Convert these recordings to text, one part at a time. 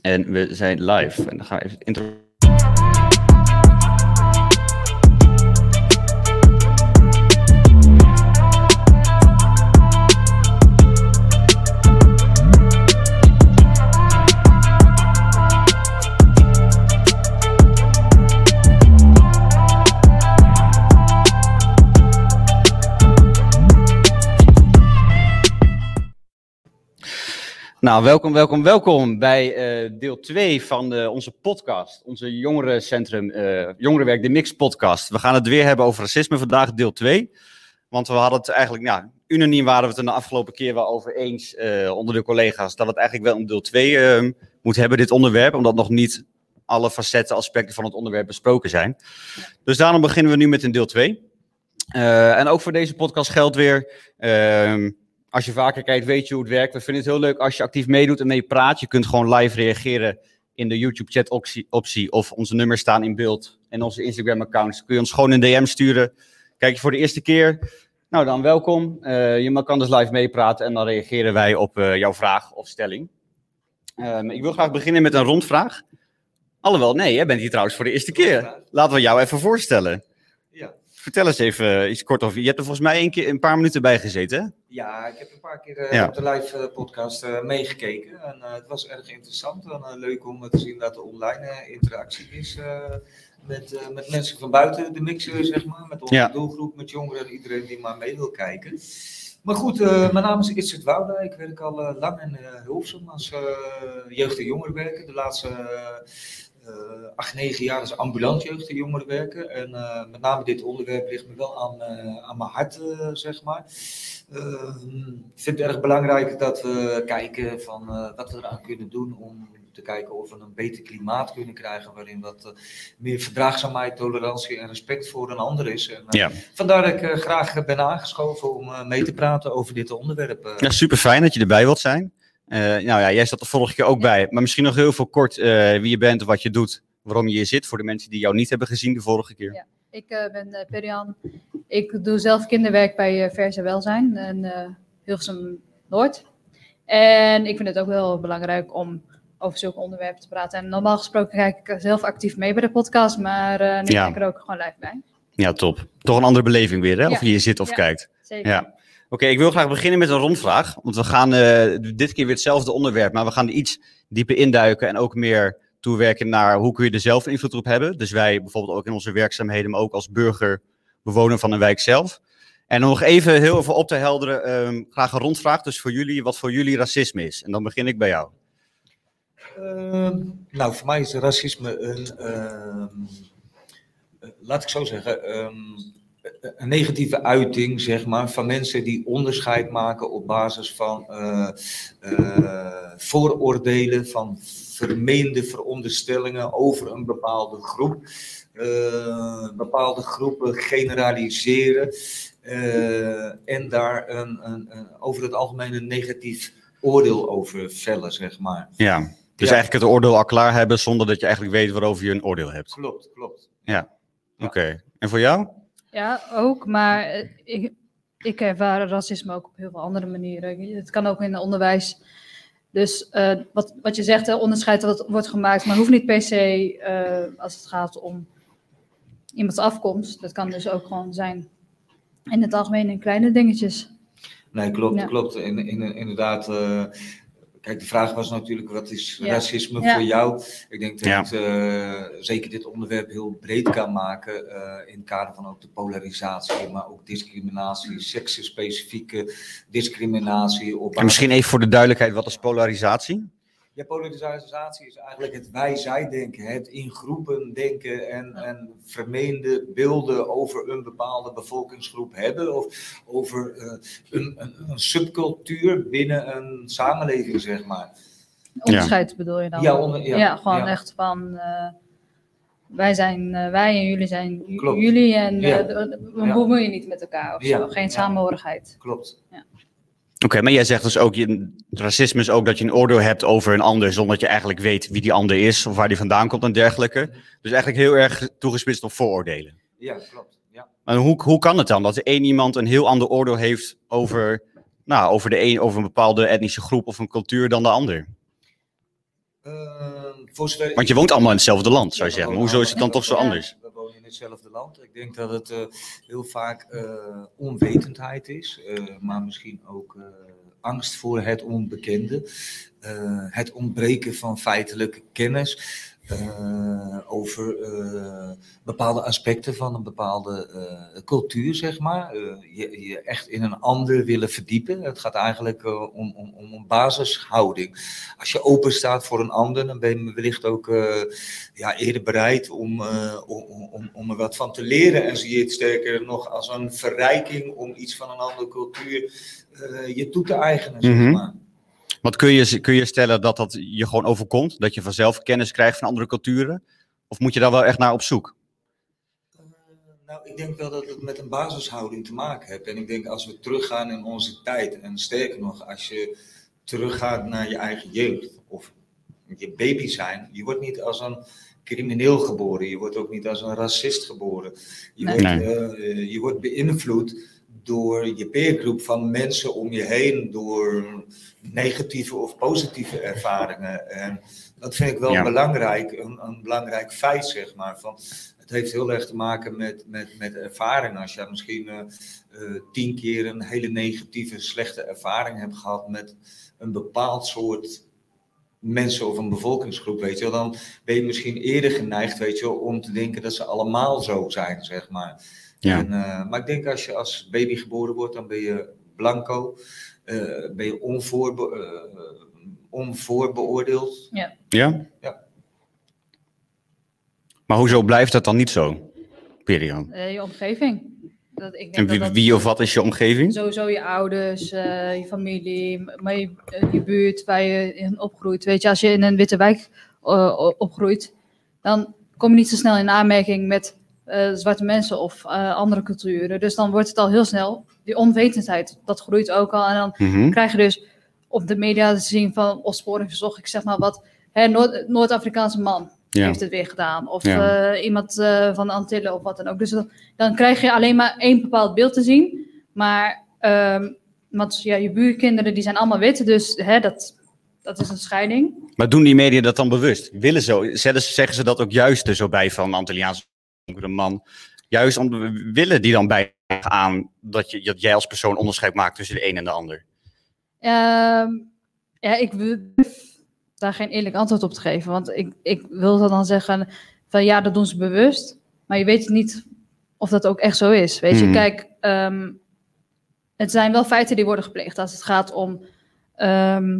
En we zijn live. En dan ga ik even intro. Nou, welkom, welkom, welkom bij eh, deel 2 van eh, onze podcast. Onze jongerencentrum, eh Jongerenwerk, de Mix podcast. We gaan het weer hebben over racisme vandaag, deel 2. Want we hadden het eigenlijk, nou, unaniem waren we het de afgelopen keer wel over eens eh, onder de collega's. Dat het eigenlijk wel een deel 2 eh, moet hebben, dit onderwerp. Omdat nog niet alle facetten, aspecten van het onderwerp besproken zijn. Dus daarom beginnen we nu met een deel 2. Eh, en ook voor deze podcast geldt weer. Als je vaker kijkt, weet je hoe het werkt. We vinden het heel leuk als je actief meedoet en mee praat. Je kunt gewoon live reageren in de YouTube chat optie, optie of onze nummers staan in beeld. En onze Instagram accounts kun je ons gewoon een DM sturen. Kijk je voor de eerste keer, nou dan welkom. Eh, je kan dus live meepraten en dan reageren wij op eh, jouw vraag of stelling. Ehm, ik wil graag beginnen met een rondvraag. Alhoewel, nee, jij bent hier trouwens voor de eerste keer. Laten we jou even voorstellen. Vertel eens even iets kort over. Je hebt er volgens mij een, keer, een paar minuten bij gezeten, hè? Ja, ik heb een paar keer eh, Ja. op de live eh, podcast eh, meegekeken. En eh, het was erg interessant en eh, leuk om eh, te zien dat er online eh, interactie is eh, met, eh, met mensen van buiten de mixer, zeg maar. Met onze Ja. doelgroep, met jongeren en iedereen die maar mee wil kijken. Maar goed, eh, mijn naam is Itzert Wouda. Ik werk al eh, lang in eh Hilversum als eh, jeugd- en jongerenwerker. De laatste eh, eh, acht, negen jaar als ambulant jeugd- en jongerenwerker. En eh, met name dit onderwerp ligt me wel aan, eh, aan mijn hart, eh, zeg maar. Eh, ik vind het erg belangrijk dat we kijken van eh, wat we eraan kunnen doen om te kijken of we een beter klimaat kunnen krijgen waarin wat eh, meer verdraagzaamheid, tolerantie en respect voor een ander is. En, eh, Ja. Vandaar dat ik eh, graag ben aangeschoven om eh, mee te praten over dit onderwerp. eh. Ja, super fijn dat je erbij wilt zijn. Eh, nou ja, jij zat er vorige keer ook bij. Maar misschien nog heel veel kort eh, wie je bent, wat je doet, waarom je hier zit. Voor de mensen die jou niet hebben gezien de vorige keer. Ja. Ik eh, ben Perian. Ik doe zelf kinderwerk bij Verse Welzijn in Hilversum Noord. En ik vind het ook wel belangrijk om over zulke onderwerpen te praten. En normaal gesproken kijk ik zelf actief mee bij de podcast, maar uh, nu Ja. ben ik er ook gewoon live bij. Ja, top. Toch een andere beleving weer, hè? Of Ja. je hier zit of Ja. kijkt. Zeker. Ja. Oké, ik wil graag beginnen met een rondvraag. Want we gaan eh, dit keer weer hetzelfde onderwerp, maar we gaan er iets dieper induiken en ook meer toewerken naar hoe kun je er zelf invloed op hebben. Dus wij bijvoorbeeld ook in onze werkzaamheden, maar ook als burger, bewoner van een wijk zelf. En nog even heel even op te helderen, ehm, graag een rondvraag dus voor jullie, wat voor jullie racisme is. En dan begin ik bij jou. Ehm, nou, voor mij is racisme een, ehm, eh, laat ik zo zeggen, een negatieve uiting, zeg maar, van mensen die onderscheid maken op basis van eh, eh, vooroordelen, van vermeende veronderstellingen over een bepaalde groep. Eh, bepaalde groepen generaliseren en daar een, een, een, over het algemeen een negatief oordeel over vellen, zeg maar. Ja. Dus Ja. eigenlijk het oordeel al klaar hebben zonder dat je eigenlijk weet waarover je een oordeel hebt. Klopt, klopt. Oké. En voor jou? Ja, ook, maar eh, ik, ik ervaar racisme ook op heel veel andere manieren. Het kan ook in het onderwijs. Dus eh, wat, wat je zegt, hè, onderscheid dat wordt gemaakt, maar hoeft niet per se eh, als het gaat om iemands afkomst. Dat kan dus ook gewoon zijn in het algemeen in kleine dingetjes. Nee, klopt, Ja. klopt. In, in, inderdaad, kijk, de vraag was natuurlijk, wat is Ja. racisme Ja. voor jou? Ik denk dat Ja. het, eh, zeker dit onderwerp heel breed kan maken eh, in het kader van ook de polarisatie, maar ook discriminatie, seksenspecifieke discriminatie. Op En misschien even voor de duidelijkheid, wat is polarisatie? Ja, polarisatie is eigenlijk het wij-zij denken, het in groepen denken en, en vermeende beelden over een bepaalde bevolkingsgroep hebben of over eh, een, een, een subcultuur binnen een samenleving, zeg maar. Onderscheid bedoel je dan? Ja, onder- ja, gewoon ja. echt van eh, wij zijn eh, wij en jullie zijn Klopt. jullie en Ja. eh, we Ja. bemoeien niet met elkaar of Ja. zo. Geen Ja. samenhorigheid. Klopt. Oké, maar jij zegt dus ook, je, racisme is ook dat je een oordeel hebt over een ander, zonder dat je eigenlijk weet wie die ander is of waar die vandaan komt en dergelijke. Dus eigenlijk heel erg toegespitst op vooroordelen. Ja, klopt. Ja. Maar hoe, hoe kan het dan dat één iemand een heel ander oordeel heeft over nou, over, de een, over een bepaalde etnische groep of een cultuur dan de ander? Ehm, voor zover Want je woont allemaal in hetzelfde land, zou je Ja, zeggen. Maar hoezo is het dan toch zo anders? Hetzelfde land. Ik denk dat het eh, heel vaak eh, onwetendheid is, eh, maar misschien ook angst voor het onbekende. Het ontbreken van feitelijke kennis eh, over eh, bepaalde aspecten van een bepaalde eh, cultuur, zeg maar. Je, je echt in een ander willen verdiepen. Het gaat eigenlijk om, om, om een basishouding. Als je open staat voor een ander, dan ben je wellicht ook ja, eerder bereid om, om, om, om er wat van te leren. En zie je het sterker nog als een verrijking om iets van een andere cultuur je toe te eigenen, zeg Mhm. maar. Want kun je, kun je stellen dat dat je gewoon overkomt? Dat je vanzelf kennis krijgt van andere culturen? Of moet je daar wel echt naar op zoek? Eh, Nou, ik denk wel dat het met een basishouding te maken heeft. En ik denk als we teruggaan in onze tijd, en sterker nog, als je teruggaat naar je eigen jeugd of je baby zijn, je wordt niet als een crimineel geboren, je wordt ook niet als een racist geboren. Je, Nee. wordt, Nee. eh, je wordt beïnvloed door je peergroep van mensen om je heen, door negatieve of positieve ervaringen. En dat vind ik wel Ja. belangrijk, een, een belangrijk feit, zeg maar. Van, het heeft heel erg te maken met, met, met ervaring. Als je misschien eh, eh, tien keer een hele negatieve, slechte ervaring hebt gehad met een bepaald soort mensen of een bevolkingsgroep, weet je wel, dan ben je misschien eerder geneigd, weet je wel, om te denken dat ze allemaal zo zijn, zeg maar. Ja. En, eh, maar ik denk als je als baby geboren wordt, dan ben je blanco, eh, ben je onvoorbe, eh, onvoorbeoordeeld. Ja? Ja. Maar hoezo blijft dat dan niet zo? Perio. Eh, je omgeving. Dat, ik denk En dat wie, dat wie of wat is je omgeving? Sowieso je ouders, eh, je familie, maar je, je buurt waar je in opgroeit. Weet je, als je in een witte wijk eh, opgroeit, dan kom je niet zo snel in aanmerking met eh, zwarte mensen of eh, andere culturen. Dus dan wordt het al heel snel, die onwetendheid, dat groeit ook al. En dan Mhm. krijg je dus op de media te zien van opsporing verzocht, ik zeg maar wat, hè, Noord- Noord-Afrikaanse man Ja. heeft het weer gedaan. Of Ja. eh, iemand van de Antillen of wat dan ook. Dus dan, dan krijg je alleen maar één bepaald beeld te zien. Maar ehm, want, ja, je buurkinderen die zijn allemaal wit, dus hè, dat, dat is een scheiding. Maar doen die media dat dan bewust? Willen zo, zeggen ze dat ook juist er zo bij van Antilliaanse donkere man? Juist om, willen die dan bij aan dat, je, dat jij als persoon onderscheid maakt tussen de een en de ander? Ehm, ja, ik wil daar geen eerlijk antwoord op te geven. Want ik, ik wil dan zeggen van ja, dat doen ze bewust. Maar je weet niet of dat ook echt zo is. Weet je, kijk, ehm, het zijn wel feiten die worden gepleegd als het gaat om ehm,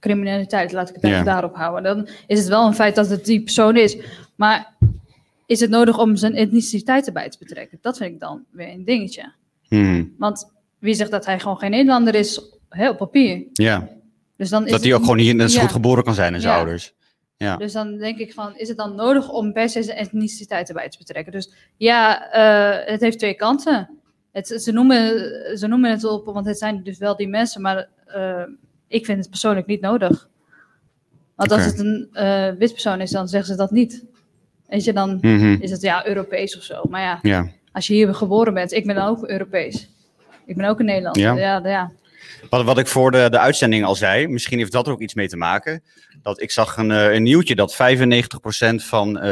criminaliteit. Laat ik het even daarop houden. Dan is het wel een feit dat het die persoon is. Maar is het nodig om zijn etniciteit erbij te betrekken? Dat vind ik dan weer een dingetje. Mhm. Want wie zegt dat hij gewoon geen Nederlander is hè, op papier? Ja, Dus dan is dat hij ook gewoon hier net zo ja. goed geboren kan zijn en zijn Ja. ouders. Ja. Dus dan denk ik van, is het dan nodig om per se zijn etniciteit erbij te betrekken? Dus ja, eh, het heeft twee kanten. Het, ze, noemen, ze noemen het op, want het zijn dus wel die mensen, maar eh, ik vind het persoonlijk niet nodig. Want als het een eh, wit persoon is, dan zeggen ze dat niet. Weet je, dan Mhm. is het ja Europees of zo. Maar ja, ja. als je hier geboren bent, ik ben dan ook Europees. Ik ben ook een Nederlander. Ja? Ja, ja. Wat, wat ik voor de, de uitzending al zei, misschien heeft dat er ook iets mee te maken. Dat ik zag een, eh, een nieuwtje dat 95% van eh,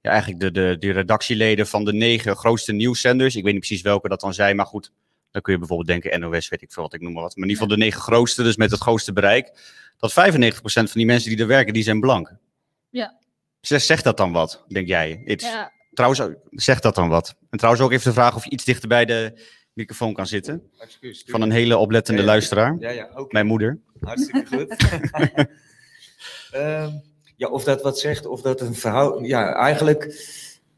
ja, eigenlijk de, de, de redactieleden van de negen grootste nieuwszenders, ik weet niet precies welke dat dan zijn, maar goed, dan kun je bijvoorbeeld denken NOS, weet ik veel wat ik noem maar wat. Maar in ieder geval de negen grootste, dus met het grootste bereik. Dat 95% van die mensen die er werken, die zijn blank. Ja. Zeg, zegt dat dan wat, denk jij? Iets. ja. Trouwens, zegt dat dan wat? En trouwens ook even de vraag of je iets dichter bij de microfoon kan zitten. Excuus. Van een hele oplettende Ja, ja. luisteraar. Ja. Mijn moeder. Hartstikke goed. Ehm, ja, of dat wat zegt, of dat een verhouding. Ja, eigenlijk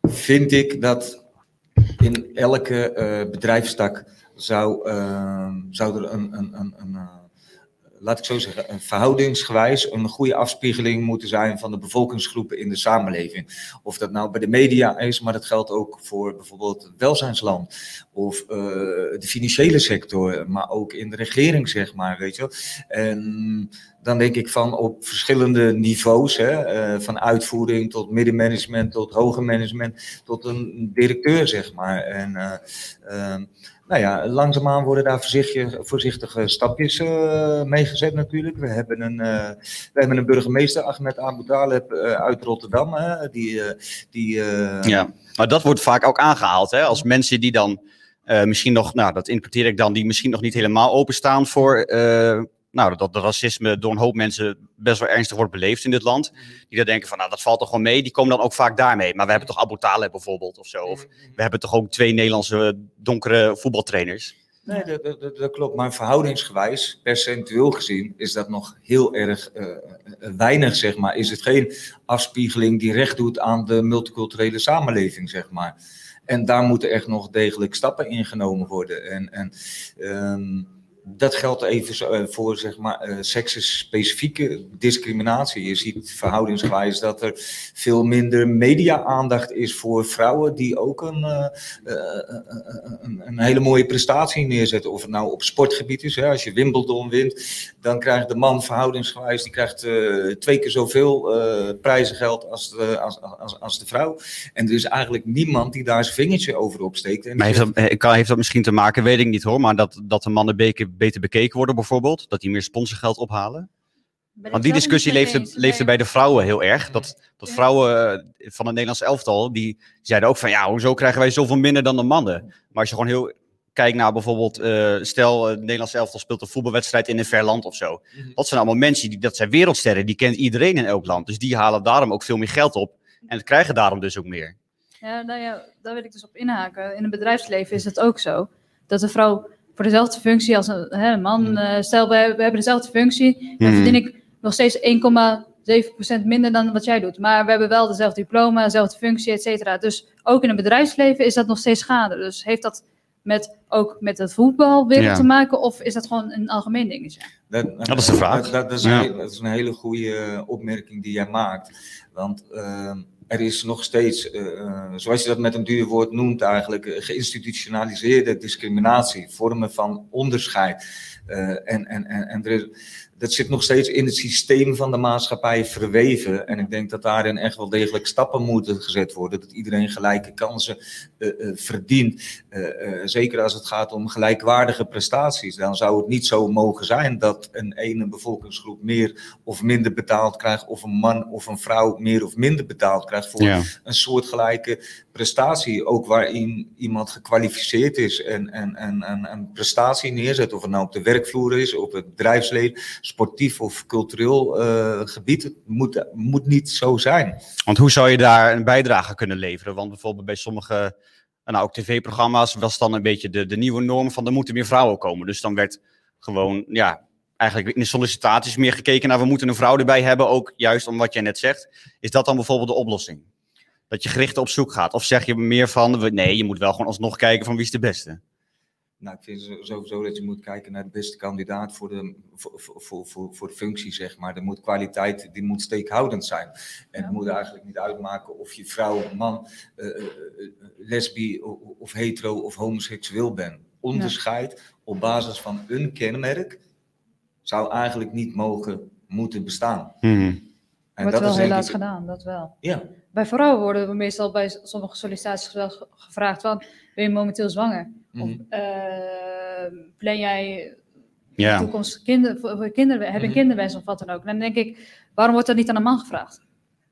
vind ik dat in elke eh, bedrijfstak zou, ehm, zou er een, een, een, een eh, laat ik zo zeggen, een verhoudingsgewijs een goede afspiegeling moeten zijn van de bevolkingsgroepen in de samenleving. Of dat nou bij de media is, maar dat geldt ook voor bijvoorbeeld het welzijnsland of eh, de financiële sector, maar ook in de regering, zeg maar, weet je. En dan denk ik van op verschillende niveaus, hè, eh, van uitvoering tot middenmanagement, tot hoger management, tot een directeur, zeg maar. En, eh, ehm, nou ja, langzaamaan worden daar voorzichtige, voorzichtige stapjes uh, mee gezet natuurlijk. We hebben een, uh, we hebben een burgemeester, Ahmed Abu Talib, uh, uit Rotterdam. die, die, ja, maar dat wordt vaak ook aangehaald hè? als mensen die dan misschien nog, nou dat interpreteer ik dan, die misschien nog niet helemaal openstaan voor nou, dat, dat racisme door een hoop mensen best wel ernstig wordt beleefd in dit land. Die dan denken van, nou, dat valt toch gewoon mee. Die komen dan ook vaak daarmee. Maar we hebben toch Abu Talib bijvoorbeeld of zo. Of we hebben toch ook twee Nederlandse donkere voetbaltrainers. Nee, dat, dat, dat, klopt. Maar verhoudingsgewijs, percentueel gezien, is dat nog heel erg uh, weinig, zeg maar. Is het geen afspiegeling die recht doet aan de multiculturele samenleving, zeg maar. En daar moeten echt nog degelijk stappen ingenomen worden. En, en um, dat geldt even eh, voor zeg maar, uh, seksenspecifieke discriminatie. Je ziet verhoudingsgewijs dat er veel minder media-aandacht is voor vrouwen die ook een, uh, een, een, hele mooie prestatie neerzetten. Of het nou op sportgebied is. Hè. Als je Wimbledon wint, dan krijgt de man verhoudingsgewijs die krijgt, twee keer zoveel prijzengeld als de, als, als, als de vrouw. En er is eigenlijk niemand die daar zijn vingertje over opsteekt. En maar heeft dat, heeft dat misschien te maken, weet ik niet hoor, maar dat, dat de mannen beker beter bekeken worden bijvoorbeeld? Dat die meer sponsorgeld ophalen? Want die discussie leefde, leefde bij de vrouwen heel erg. Dat, dat vrouwen eh, van het Nederlands elftal, die zeiden ook van ja, hoezo krijgen wij zoveel minder dan de mannen? Maar als je gewoon heel kijkt naar bijvoorbeeld, uh, stel het Nederlands elftal speelt een voetbalwedstrijd in een ver land of zo. Mhm. Dat zijn allemaal mensen, die, dat zijn wereldsterren, die kent iedereen in elk land. Dus die halen daarom ook veel meer geld op en krijgen daarom dus ook meer. Ja, nou ja, daar wil ik dus op inhaken. In het bedrijfsleven is het ook zo. Dat de vrouw voor dezelfde functie als een, hè, man. Uh, stel, we, we, hebben dezelfde functie. Dan mhm. verdien ik nog steeds 1,7% minder dan wat jij doet. Maar we hebben wel dezelfde diploma, dezelfde functie, et cetera. Dus ook in het bedrijfsleven is dat nog steeds schade. Dus heeft dat met, ook met het voetbalwereld ja. te maken? Of is dat gewoon een algemeen dingetje? Dat, dat is de vraag. Dat, dat, is, een, dat is, een, hele goede opmerking die jij maakt. Want... Uh, er is nog steeds, uh, zoals je dat met een duur woord noemt eigenlijk, eh, geïnstitutionaliseerde discriminatie, vormen van onderscheid. En, en, en, en dat zit nog steeds in het systeem van de maatschappij verweven. En ik denk dat daarin echt wel degelijk stappen moeten gezet worden. Dat iedereen gelijke kansen verdient. Uh, zeker als het gaat om gelijkwaardige prestaties. Dan zou het niet zo mogen zijn dat een ene bevolkingsgroep meer of minder betaald krijgt. Of een man of een vrouw meer of minder betaald krijgt voor ja. een soortgelijke prestatie. Ook waarin iemand gekwalificeerd is en, en, en, en een prestatie neerzet. Of het nou op de werkvloer is, op het bedrijfsleven sportief of cultureel uh, gebied. Het moet, moet niet zo zijn. Want hoe zou je daar een bijdrage kunnen leveren? Want bijvoorbeeld bij sommige nou, ook tv-programma's was dan een beetje de, de nieuwe norm van er moeten meer vrouwen komen. Dus dan werd gewoon, ja, eigenlijk in de sollicitaties meer gekeken naar we moeten een vrouw erbij hebben, ook juist om wat jij net zegt. Is dat dan bijvoorbeeld de oplossing? Dat je gericht op zoek gaat? Of zeg je meer van, nee, je moet wel gewoon alsnog kijken van wie is de beste? Nou, ik vind sowieso dat je moet kijken naar de beste kandidaat voor de, voor, voor, voor, voor de functie, zeg maar. Er moet kwaliteit, die moet steekhoudend zijn. En het moet eigenlijk niet uitmaken of je vrouw, man, uh, lesbi of hetero of homoseksueel bent. Onderscheid op basis van een kenmerk zou eigenlijk niet mogen moeten bestaan. Mm En Wordt dat wel is helaas gedaan, dat wel. Ja. Bij vrouwen worden we meestal bij sommige sollicitaties wel gevraagd van, ben je momenteel zwanger? Of uh, plan jij ja. toekomst kinder, voor kinderen, heb je mm kinderwens of wat dan ook? Dan denk ik, waarom wordt dat niet aan een man gevraagd?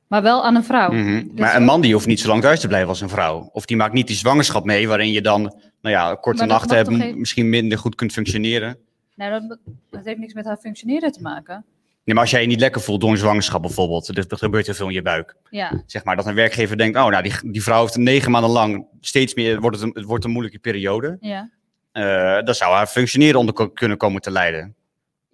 Maar wel aan een vrouw. Mm -hmm. dus maar een man die hoeft niet zo lang thuis te blijven als een vrouw. Of die maakt niet die zwangerschap mee, waarin je dan, nou ja, korte nachten hebt, misschien minder goed kunt functioneren. Nou, dat, dat heeft niks met haar functioneren te maken. Nee, maar als jij je niet lekker voelt door een zwangerschap bijvoorbeeld, er gebeurt er veel in je buik. Ja. Zeg maar dat een werkgever denkt, oh nou, die, die vrouw heeft negen maanden lang steeds meer, wordt het, een, het wordt een moeilijke periode. Ja. Uh, dan zou haar functioneren onder kunnen komen te leiden.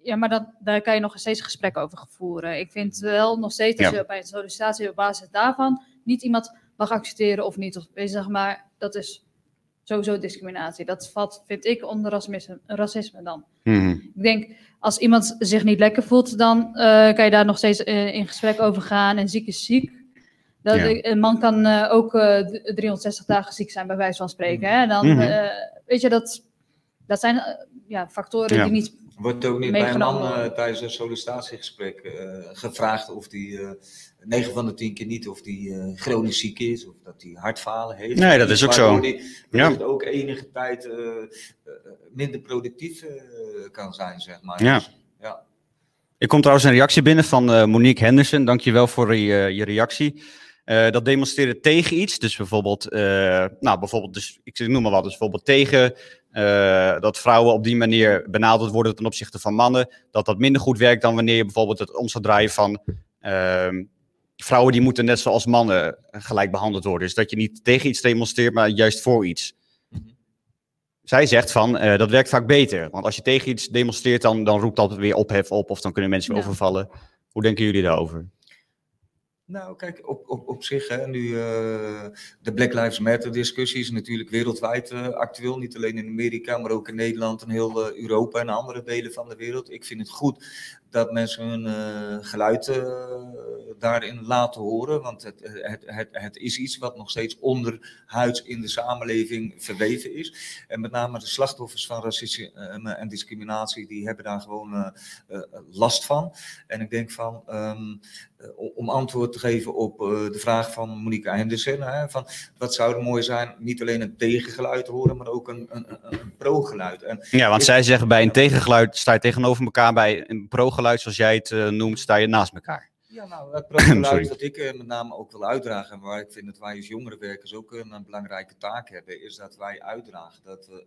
Ja, maar dat, daar kan je nog steeds een gesprek over voeren. Ik vind wel nog steeds dat ja. je bij een sollicitatie op basis daarvan niet iemand mag accepteren of niet. Of zeg maar, dat is sowieso discriminatie. Dat valt, vind ik, onder racisme, racisme dan. Mm Ik denk, als iemand zich niet lekker voelt, dan uh, kan je daar nog steeds uh, in gesprek over gaan. En ziek is ziek. Dat, ja. Een man kan uh, ook 360 dagen ziek zijn, bij wijze van spreken. Hè? Dan, mm -hmm. weet je, dat, dat zijn ja, factoren ja. die niet Wordt ook niet bij een Meegenomen man eh, tijdens een sollicitatiegesprek eh, gevraagd of die eh 9 van de 10 keer niet of die eh, chronisch ziek is of dat hij hartfalen heeft. Nee, dat is ook zo. die Ja. wellicht ook enige tijd eh, eh, minder productief kan zijn, zeg maar. Ja. Dus, ja. Er komt trouwens een reactie binnen van Monique Henderson. Dankjewel voor je, je reactie. Dat demonstreren tegen iets. Dus bijvoorbeeld, nou, bijvoorbeeld dus, ik noem maar wat, dus bijvoorbeeld tegen dat vrouwen op die manier benadeeld worden ten opzichte van mannen. Dat dat minder goed werkt dan wanneer je bijvoorbeeld het om zou draaien van ehm, vrouwen die moeten net zoals mannen gelijk behandeld worden. Dus dat je niet tegen iets demonstreert, maar juist voor iets. Mhm. Zij zegt van, eh, dat werkt vaak beter. Want als je tegen iets demonstreert, dan, dan roept dat weer ophef op. Of dan kunnen mensen Ja. overvallen. Hoe denken jullie daarover? Nou, kijk, op, op, op zich, hè, nu eh, de Black Lives Matter discussie is natuurlijk wereldwijd eh, actueel. Niet alleen in Amerika, maar ook in Nederland en heel eh, Europa en andere delen van de wereld. Ik vind het goed dat mensen hun eh, geluid eh, daarin laten horen. Want het, het, het, het is iets wat nog steeds onderhuids in de samenleving verweven is. En met name de slachtoffers van racisme eh, en discriminatie, die hebben daar gewoon last van. En ik denk van, ehm, eh, om antwoord te geven op de vraag van Monique Henderson, hè, van wat zou er mooi zijn, niet alleen een tegengeluid te horen, maar ook een, een, een, pro-geluid. En Ja, want Ik- zij zeggen bij een tegengeluid sta je tegenover elkaar. Bij een pro-geluid, zoals jij het eh, noemt, sta je naast elkaar. Ja, nou, het pro-geluid Sorry. wat ik eh, met name ook wil uitdragen, en waar ik vind dat wij als jongerenwerkers ook een, een belangrijke taak hebben, is dat wij uitdragen dat we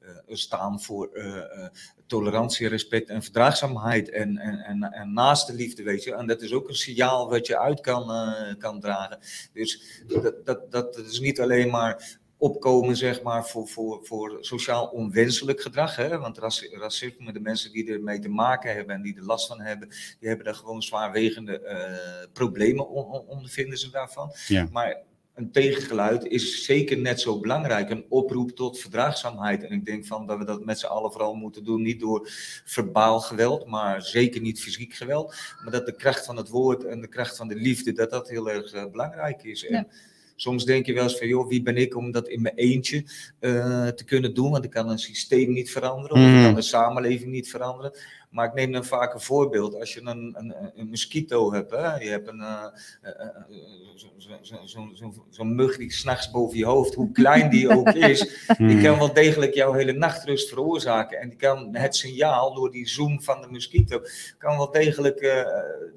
eh, eh, staan voor eh, eh, tolerantie, respect en verdraagzaamheid en, en, en, en naaste liefde, weet je. En dat is ook een signaal wat je uit kan, eh, kan dragen. Dus dat, dat, dat is niet alleen maar opkomen, zeg maar, voor, voor, voor sociaal onwenselijk gedrag. Hè? Want raci- racisme, de mensen die ermee te maken hebben en die er last van hebben, die hebben daar gewoon zwaarwegende eh, problemen on- on- ondervinden ze daarvan. Ja. Maar een tegengeluid is zeker net zo belangrijk. Een oproep tot verdraagzaamheid. En ik denk van dat we dat met z'n allen vooral moeten doen. Niet door verbaal geweld, maar zeker niet fysiek geweld. Maar dat de kracht van het woord en de kracht van de liefde, dat dat heel erg eh, belangrijk is. En Ja. Soms denk je wel eens van, joh, wie ben ik om dat in mijn eentje eh, te kunnen doen? Want ik kan een systeem niet veranderen, of ik Mhm. kan de samenleving niet veranderen. Maar ik neem dan vaak een voorbeeld. Als je een, een, een mosquito hebt, hè? je hebt een, eh, eh, eh, zo- zo- zo- zo- zo- zo'n mug die s'nachts boven je hoofd, hoe klein die ook is, die Hmm. kan wel degelijk jouw hele nachtrust veroorzaken. En die kan het signaal door die zoom van de mosquito, kan wel degelijk, eh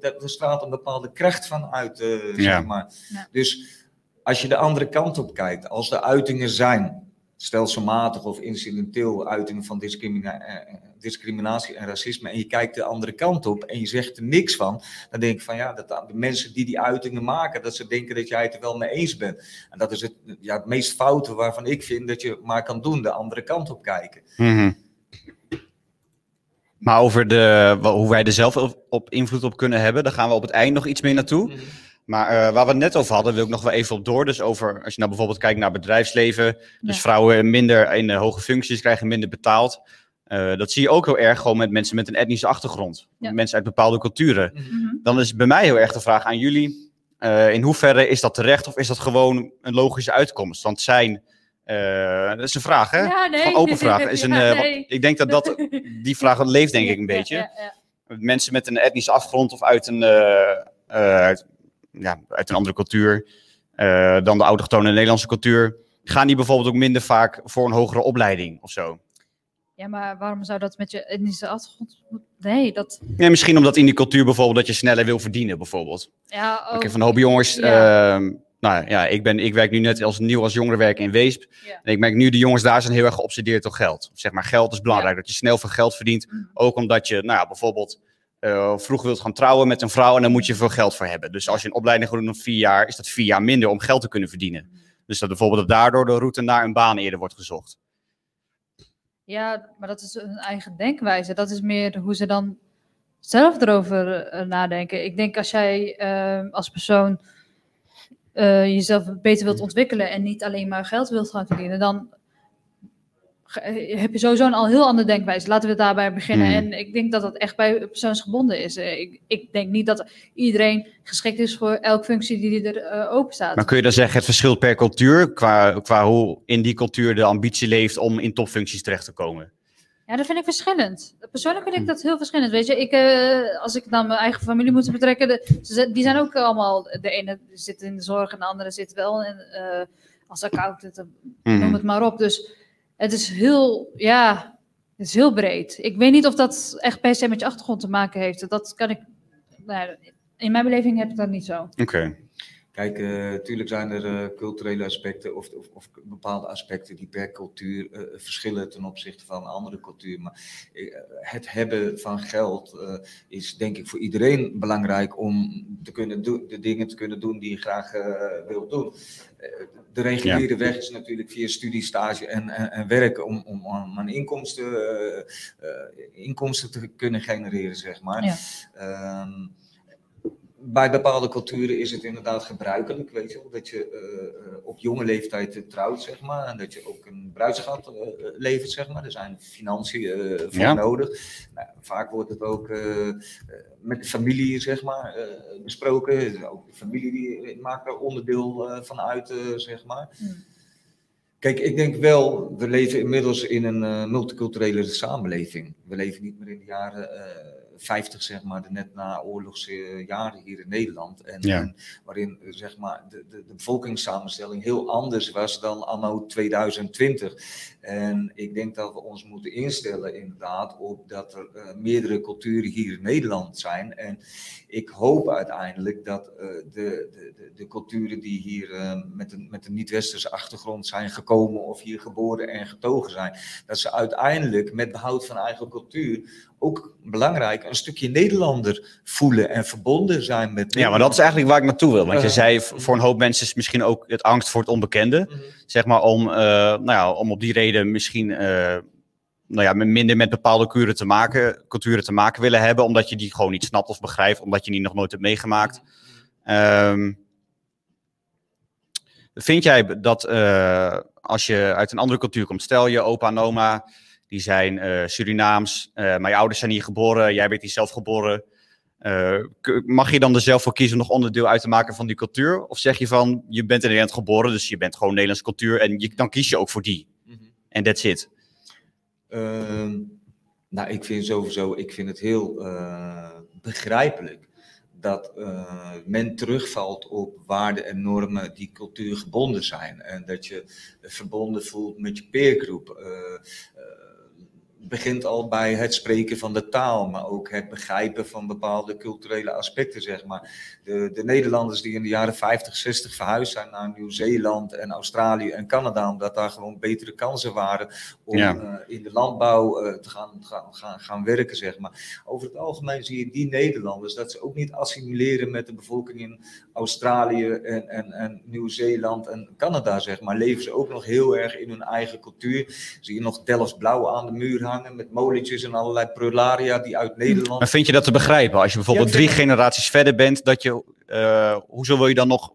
dat- er straalt een bepaalde kracht van uit, eh, Ja. zeg maar. Ja. Dus als je de andere kant op kijkt, als er uitingen zijn, stelselmatig of incidenteel uitingen van discrimina- eh, discriminatie en racisme, en je kijkt de andere kant op en je zegt er niks van, dan denk ik van ja, dat de mensen die die uitingen maken, dat ze denken dat jij het er wel mee eens bent. En dat is het, ja, het meest foute waarvan ik vind dat je maar kan doen, de andere kant op kijken. Mhm. Maar over de, hoe wij er zelf op, invloed op kunnen hebben, daar gaan we op het eind nog iets meer naartoe. Maar eh, waar we het net over hadden, wil ik nog wel even op door. Dus over, als je nou bijvoorbeeld kijkt naar bedrijfsleven. Dus Ja. vrouwen minder in de hoge functies krijgen minder betaald. Eh, dat zie je ook heel erg gewoon met mensen met een etnische achtergrond. Ja. Mensen uit bepaalde culturen. Mhm. Dan is bij mij heel erg de vraag aan jullie. eh, in hoeverre is dat terecht of is dat gewoon een logische uitkomst? Want zijn, eh, dat is een vraag hè? Ja, nee. Gewoon open vraag. Is een, eh, nee. ik denk dat, dat die vraag leeft denk ik een Ja, beetje. ja, ja. Mensen met een etnische achtergrond of uit een, eh, eh, ja, uit een andere cultuur eh, dan de autochtone Nederlandse cultuur, gaan die bijvoorbeeld ook minder vaak voor een hogere opleiding of zo? Ja, maar waarom zou dat met je etnische achtergrond? Nee, dat. Ja, misschien omdat in die cultuur bijvoorbeeld dat je sneller wil verdienen bijvoorbeeld. Ja, ook. Ik heb van een hoop jongens, Ja. ehm, nou ja, ik, ben, ik werk nu net als nieuw als jongerenwerker in Weesp. Ja. En ik merk nu, de jongens daar zijn heel erg geobsedeerd door geld. Zeg maar, geld is belangrijk, dat je snel veel geld verdient. Mhm. Ook omdat je, nou ja, bijvoorbeeld eh, vroeg wilt gaan trouwen met een vrouw en dan moet je veel geld voor hebben. Dus als je een opleiding doen van vier jaar, is dat vier jaar minder om geld te kunnen verdienen. Dus dat bijvoorbeeld daardoor de route naar een baan eerder wordt gezocht. Ja, maar dat is hun eigen denkwijze. Dat is meer hoe ze dan zelf erover eh, nadenken. Ik denk als jij eh, als persoon eh, jezelf beter wilt ontwikkelen en niet alleen maar geld wilt gaan verdienen, dan heb je sowieso een al heel andere denkwijze. Laten we daarbij beginnen. Hmm. En ik denk dat dat echt bij persoonsgebonden is. Eh, Ik, ik denk niet dat iedereen geschikt is voor elke functie die er eh, open staat. Maar kun je dan zeggen, het verschilt per cultuur, qua, qua hoe in die cultuur de ambitie leeft om in topfuncties terecht te komen? Ja, dat vind ik verschillend. Persoonlijk vind ik dat heel verschillend. Weet je, ik, eh, als ik dan mijn eigen familie moet betrekken, de, die zijn ook allemaal, de ene zit in de zorg en de andere zit wel in, eh, als accountant, eh, noem het maar op. Dus het is heel, ja, het is heel breed. Ik weet niet of dat echt per se met je achtergrond te maken heeft. Dat kan ik, nou, in mijn beleving heb ik dat niet zo. Oké. Kijk, natuurlijk zijn er eh, culturele aspecten of, of, of bepaalde aspecten die per cultuur eh, verschillen ten opzichte van een andere cultuur. Maar eh, het hebben van geld eh, is denk ik voor iedereen belangrijk om te kunnen doen, de dingen te kunnen doen die je graag eh, wilt doen. Eh, de reguliere weg is natuurlijk via studie, stage en, en, en werk om, om, om aan inkomsten, eh, eh, inkomsten te kunnen genereren, zeg maar. Ja. Ehm, bij bepaalde culturen is het inderdaad gebruikelijk, weet je wel, dat je eh, eh, op jonge leeftijd eh, trouwt, zeg maar, en dat je ook een bruidsgat levert, zeg maar. Er zijn financiën voor Ja. nodig. Nou, vaak wordt het ook met de familie, zeg maar, eh, besproken. Ook de familie die maakt er onderdeel eh, van uit, eh, zeg maar. Hmm. Kijk, ik denk wel, we leven inmiddels in een multiculturele samenleving. We leven niet meer in de jaren eh 50, zeg maar, de net na oorlogsjaren hier in Nederland. En, Ja. en waarin eh, zeg maar, de, de, de bevolkingssamenstelling heel anders was dan anno 2020. En ik denk dat we ons moeten instellen inderdaad op dat er eh, meerdere culturen hier in Nederland zijn. En ik hoop uiteindelijk dat eh, de, de, de, culturen die hier met een, met een niet-westerse achtergrond zijn gekomen of hier geboren en getogen zijn, dat ze uiteindelijk met behoud van eigen cultuur ook belangrijk een stukje Nederlander voelen en verbonden zijn met Ja, maar dat is eigenlijk waar ik naartoe wil. Want je Eh. zei, voor een hoop mensen is misschien ook het angst voor het onbekende. Mhm. Zeg maar om, eh, nou ja, om op die reden misschien eh, nou ja, met- minder met bepaalde culturen te, maken, culturen te maken willen hebben. Omdat je die gewoon niet snapt of begrijpt. Omdat je die nog nooit hebt meegemaakt. Ehm, vind jij dat als je uit een andere cultuur komt, stel je opa en oma, die zijn eh, Surinaams, eh, maar je ouders zijn hier geboren, jij bent hier zelf geboren. Eh, mag je dan er zelf voor kiezen om nog onderdeel uit te maken van die cultuur? Of zeg je van, je bent in Nederland geboren, dus je bent gewoon Nederlandse cultuur en je, dan kies je ook voor die. Mhm. En that's it. Ehm, nou, ik vind sowieso, ik vind het heel eh, begrijpelijk dat eh, men terugvalt op waarden en normen die cultuurgebonden zijn. En dat je verbonden voelt met je peergroep. Eh, eh, begint al bij het spreken van de taal, maar ook het begrijpen van bepaalde culturele aspecten, zeg maar. De, de Nederlanders die in de jaren 50, 60 verhuisd zijn naar Nieuw-Zeeland en Australië en Canada, omdat daar gewoon betere kansen waren om Ja. eh, in de landbouw eh, te gaan, gaan, gaan, gaan werken, zeg maar. Over het algemeen zie je die Nederlanders dat ze ook niet assimileren met de bevolking in Australië en, en, en Nieuw-Zeeland en Canada, zeg maar. Leven ze ook nog heel erg in hun eigen cultuur. Zie je nog Delfts Blauw aan de muur hangen met molentjes en allerlei prularia die uit Nederland Maar vind je dat te begrijpen? Als je bijvoorbeeld Ja, drie generaties verder bent, dat je, eh, hoezo wil je dan nog,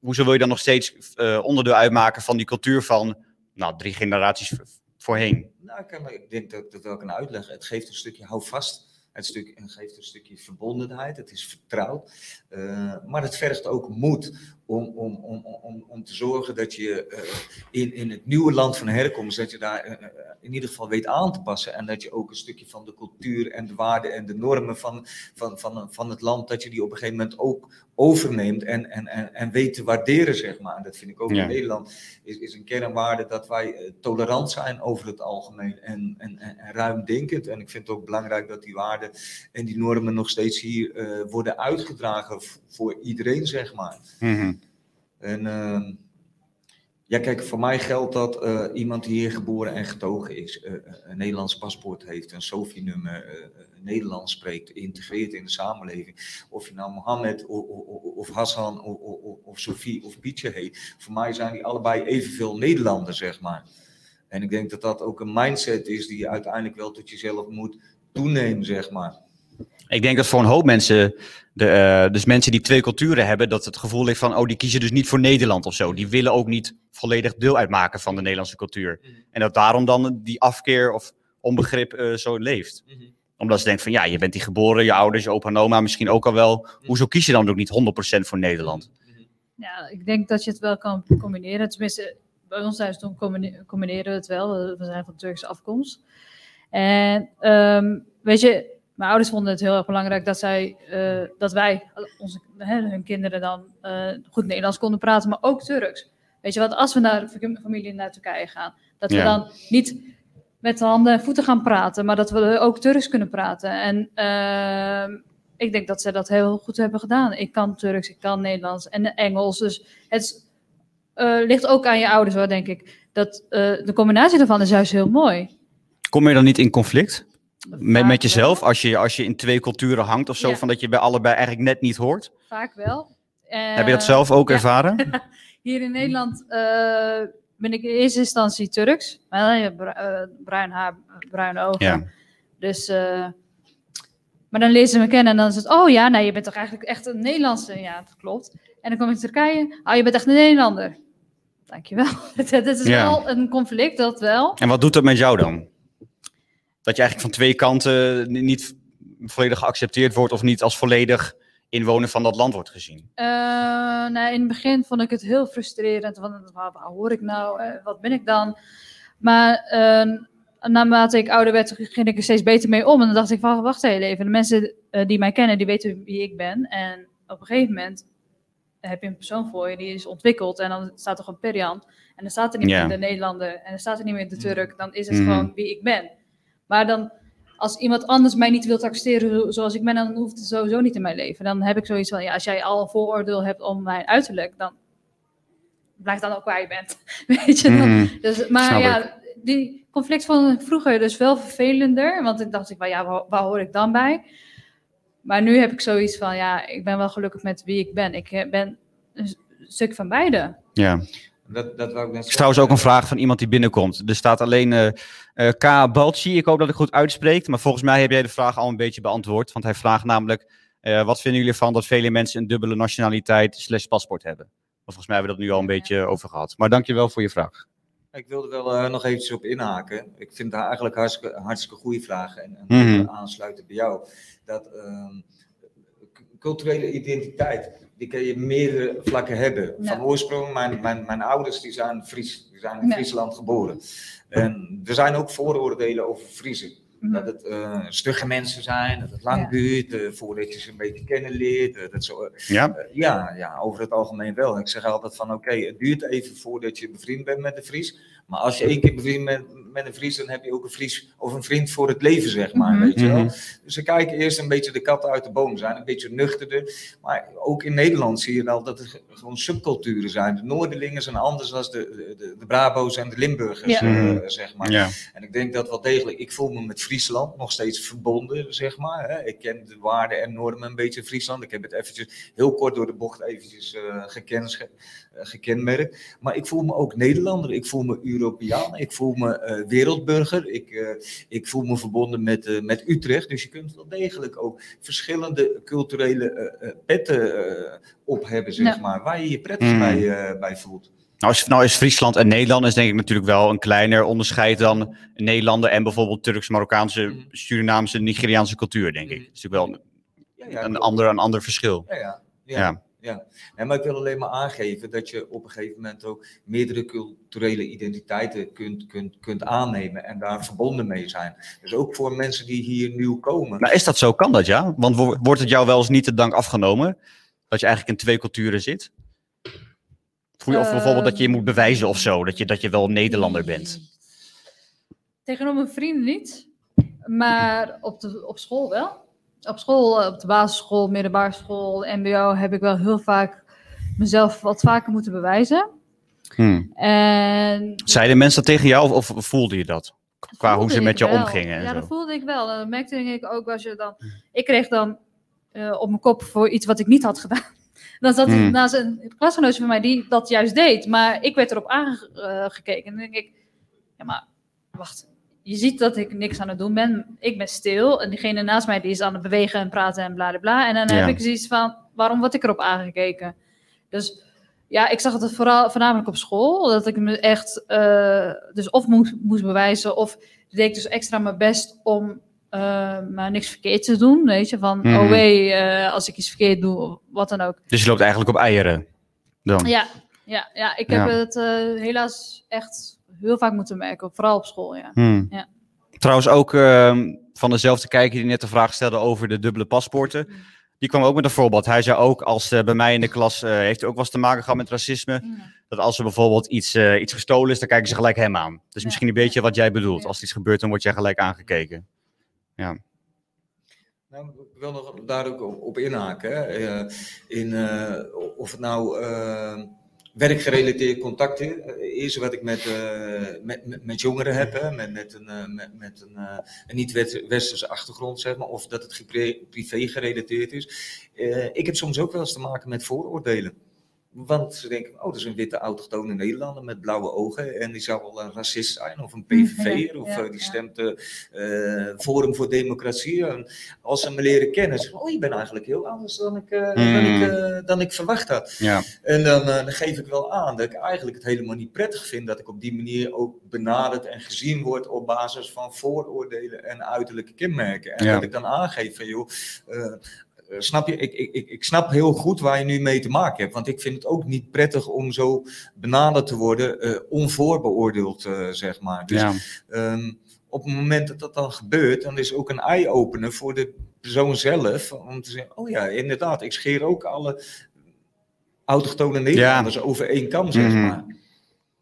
hoezo wil je dan nog steeds eh, onderdeel uitmaken van die cultuur van, nou, drie generaties voorheen? Nou, ik denk dat ik dat wel kan uitleggen. Het geeft een stukje houvast. Het, stuk, het geeft een stukje verbondenheid. Het is vertrouwd. Eh, maar het vergt ook moed om, om, om, om, om te zorgen dat je eh, in, in het nieuwe land van herkomst, dat je daar eh, eh, in ieder geval weet aan te passen. En dat je ook een stukje van de cultuur en de waarden en de normen van, van, van, van het land, dat je die op een gegeven moment ook overneemt en, en, en, en weet te waarderen, zeg maar. En dat vind ik ook Ja. in Nederland is, is een kernwaarde dat wij tolerant zijn over het algemeen en, en, en, en ruimdenkend. En ik vind het ook belangrijk dat die waarden en die normen nog steeds hier worden uitgedragen voor iedereen, zeg maar. Mhm. En ehm, ja, kijk, voor mij geldt dat eh, iemand die hier geboren en getogen is, eh, eh, een Nederlands paspoort heeft, een SOFI-nummer, Nederlands spreekt, integreert in de samenleving. Of je nou Mohammed of, of, Hassan of, of, of Sofie of Pietje heet. Voor mij zijn die allebei evenveel Nederlanders, zeg maar. En ik denk dat dat ook een mindset is die je uiteindelijk wel tot jezelf moet toenemen, zeg maar. Ik denk dat voor een hoop mensen, de, eh, dus mensen die twee culturen hebben, dat het gevoel heeft van, oh, die kiezen dus niet voor Nederland of zo. Die willen ook niet volledig deel uitmaken van de Nederlandse cultuur. Mhm. En dat daarom dan die afkeer of onbegrip eh, zo leeft. Omdat ze denken van, ja, je bent hier geboren, je ouders, je opa en oma misschien ook al wel. Hoezo kies je dan ook niet 100% voor Nederland? Ja, ik denk dat je het wel kan combineren. Tenminste, bij ons thuis doen combineren we het wel. We- We zijn van Turkse afkomst. En ehm, weet je, mijn ouders vonden het heel erg belangrijk dat, zij, eh, dat wij, onze, hè, hun kinderen dan eh, goed Nederlands konden praten, maar ook Turks. Weet je wat, als we naar familie naar Turkije gaan, dat we Ja. dan niet met de handen en voeten gaan praten, maar dat we ook Turks kunnen praten. En ehm, ik denk dat ze dat heel goed hebben gedaan. Ik kan Turks, ik kan Nederlands en Engels. Dus het eh, ligt ook aan je ouders hoor, denk ik. Dat, de combinatie daarvan is juist heel mooi. Kom je dan niet in conflict met, met jezelf wel. als je, als je in twee culturen hangt of zo, Ja. van dat je bij allebei eigenlijk net niet hoort? Vaak wel. Heb je dat zelf ook ja. ervaren? Hier in Nederland eh, ben ik in eerste instantie Turks. Maar dan heb je eh, bruin haar, bruine ogen. Ja. Dus, eh, maar dan lezen ze me kennen en dan is het... Oh ja, nee, je bent toch eigenlijk echt een Nederlandse? Ja, dat klopt. En dan kom ik in Turkije. Oh, je bent echt een Nederlander. Dankjewel. Het is Ja. wel een conflict, dat wel. En wat doet dat met jou dan? Dat je eigenlijk van twee kanten ni- niet volledig geaccepteerd wordt of niet als volledig inwoner van dat land wordt gezien. Eh, nou, in het begin vond ik het heel frustrerend. Want waar, waar hoor ik nou? Eh, wat ben ik dan? Maar eh, naarmate ik ouder werd, ging ik er steeds beter mee om. En dan dacht ik van, wacht even. De mensen die mij kennen, die weten wie ik ben. En op een gegeven moment heb je een persoon voor je die is ontwikkeld. En dan staat er gewoon Perian. En dan staat er niet Ja. meer de Nederlander. En dan staat er niet meer de Turk. Dan is het Mhm. gewoon wie ik ben. Maar dan, als iemand anders mij niet wil zo- zoals ik ben, dan hoeft het sowieso niet in mijn leven. Dan heb ik zoiets van, ja, als jij al een vooroordeel hebt om mijn uiterlijk, dan blijf dan ook waar je bent. Weet je dan? Mhm. Dus, maar ja, die conflict vond ik vroeger dus wel vervelender. Want ik dacht, ik, van, ja, waar, waar hoor ik dan bij? Maar nu heb ik zoiets van, ja, ik ben wel gelukkig met wie ik ben. Ik eh, ben een stuk van beide. Ja. Dat, dat wou ik net is trouwens ook een vraag van iemand die binnenkomt. Er staat alleen eh, K. Balci. Ik hoop dat ik goed uitspreek. Maar volgens mij heb jij de vraag al een beetje beantwoord. Want hij vraagt namelijk: eh, wat vinden jullie ervan dat vele mensen een dubbele nationaliteit slash paspoort hebben? Maar volgens mij hebben we dat nu al een beetje over gehad. Maar dankjewel voor je vraag. Ik wilde wel nog eventjes op inhaken. Ik vind het eigenlijk hartstikke, hartstikke goede vragen. En, en Mhm. aansluiten bij jou. Dat ehm, culturele identiteit, die kun je meerdere vlakken hebben. Ja. Van oorsprong, mijn, mijn, mijn ouders die zijn Fries. Die zijn in Ja. Friesland geboren. En er zijn ook vooroordelen over Friesen. Dat het eh, stugge mensen zijn, dat het lang Mhm. Ja. duurt eh, voordat je ze een beetje kennen leert. eh, dat zo, Ja? ja, ja, over het algemeen wel. Ik zeg altijd van oké, het duurt even voordat je bevriend bent met de Fries. Maar als je één keer bevriend bent met een Fries, dan heb je ook een Fries of een vriend voor het leven, zeg maar. Mhm. Weet je wel? Mhm. Dus ze kijken eerst een beetje de kat uit de boom zijn, een beetje nuchterder. Maar ook in Nederland zie je wel dat er ge- gewoon subculturen zijn. De Noorderlingen zijn anders dan de, de, de Brabo's en de Limburgers, Ja. eh, Mhm. zeg maar. Ja. En ik denk dat wel degelijk, ik voel me met Friesland nog steeds verbonden, zeg maar. Hè. Ik ken de waarden en normen een beetje Friesland. Ik heb het eventjes heel kort door de bocht eventjes eh, eh, gekenmerkt. Maar ik voel me ook Nederlander, ik voel me Europeaan, ik voel me eh, wereldburger. Ik, eh, ik voel me verbonden met, eh, met Utrecht. Dus je kunt wel degelijk ook verschillende culturele eh, eh, petten eh, op hebben, zeg Ja. maar. Waar je je prettig Mm. bij, eh, bij voelt. Nou is, nou is Friesland en Nederland is denk ik natuurlijk wel een kleiner onderscheid dan een Nederlander en bijvoorbeeld Turks-Marokkaanse, Mhm. Surinaamse, Nigeriaanse cultuur, denk ik. Mhm. Dat is natuurlijk wel Ja, een, ja, een, klopt. ander, een ander verschil. Ja, ja. Ja. Nee, maar ik wil alleen maar aangeven dat je op een gegeven moment ook meerdere culturele identiteiten kunt, kunt, kunt aannemen en daar verbonden mee zijn. Dus ook voor mensen die hier nieuw komen. Nou, is dat zo? Kan dat ja? Want wo- wordt het jou wel eens niet de dank afgenomen dat je eigenlijk in twee culturen zit? Voel je of bijvoorbeeld dat je je moet bewijzen of zo, dat je, dat je wel een Nederlander bent? Tegenover mijn vrienden niet, maar op, de, op school wel. Op school, eh, op de basisschool, middelbare school, MBO, heb ik wel heel vaak mezelf wat vaker moeten bewijzen. Hmm. En Zeiden mensen dat tegen jou of, of voelde je dat? Qua hoe ze met ik je wel. omgingen en Ja, zo. dat voelde ik wel. En dat merkte ik ook als je dan... Ik kreeg dan eh, op mijn kop voor iets wat ik niet had gedaan. Dan zat Hmm. er naast een klasgenootje van mij die dat juist deed. Maar ik werd erop aangekeken. En dan denk ik, ja maar wacht. Je ziet dat ik niks aan het doen ben. Ik ben stil. En diegene naast mij die is aan het bewegen en praten en bla bla. En dan Ja. heb ik zoiets van, waarom word ik erop aangekeken? Dus ja, ik zag het vooral, voornamelijk op school. Dat ik me echt eh, dus of moest, moest bewijzen. Of deed ik dus extra mijn best om eh, maar niks verkeerd te doen. Weet je, van Mhm. oh wee, eh, als ik iets verkeerd doe, of wat dan ook. Dus je loopt eigenlijk op eieren. Dan. Ja, ja, ja ik Ja. heb het helaas echt heel vaak moeten merken. Vooral op school, ja. Hmm. Ja. Trouwens ook ehm, van dezelfde kijker die net de vraag stelde over de dubbele paspoorten. Die kwam ook met een voorbeeld. Hij zei ook, als eh, bij mij in de klas eh, heeft hij ook wel eens te maken gehad met racisme. Ja. Dat als er bijvoorbeeld iets, eh, iets gestolen is, dan kijken ze gelijk hem aan. Dus Ja. misschien een beetje wat jij bedoelt. Ja. Als er iets gebeurt, dan word jij gelijk aangekeken. Nou, ik wil nog daar ook op, op inhaken. hè. Eh, in, eh, of het nou eh, werkgerelateerd contact is, eh, is wat ik met, eh, met, met, met jongeren heb, hè, met, met een, eh, met, met een, een niet-westerse achtergrond, zeg maar, of dat het privé gerelateerd is. Ik heb soms ook wel eens te maken met vooroordelen. Want ze denken, oh, dat is een witte autochtone Nederlander met blauwe ogen. En die zou wel een racist zijn, of een PVV'er, of ja, eh, die stemt eh, eh, Forum voor Democratie. En als ze me leren kennen, zeggen ze, oh, je bent eigenlijk heel anders dan ik, eh, dan Hmm. ik, eh, dan ik verwacht had. Ja, En dan, eh, dan geef ik wel aan dat ik eigenlijk het helemaal niet prettig vind dat ik op die manier ook benaderd en gezien word op basis van vooroordelen en uiterlijke kenmerken. En Ja. dat ik dan aangeef van joh, snap je, ik, ik, ik, ik snap heel goed waar je nu mee te maken hebt. Want ik vind het ook niet prettig om zo benaderd te worden, eh, onvoorbeoordeeld, eh, zeg maar. Dus ja. Ehm, op het moment dat dat dan gebeurt, dan is ook een eye-opener voor de persoon zelf. Om te zeggen, oh ja, inderdaad, ik scheer ook alle autochtone Nederlanders over één kam, zeg Mhm. maar.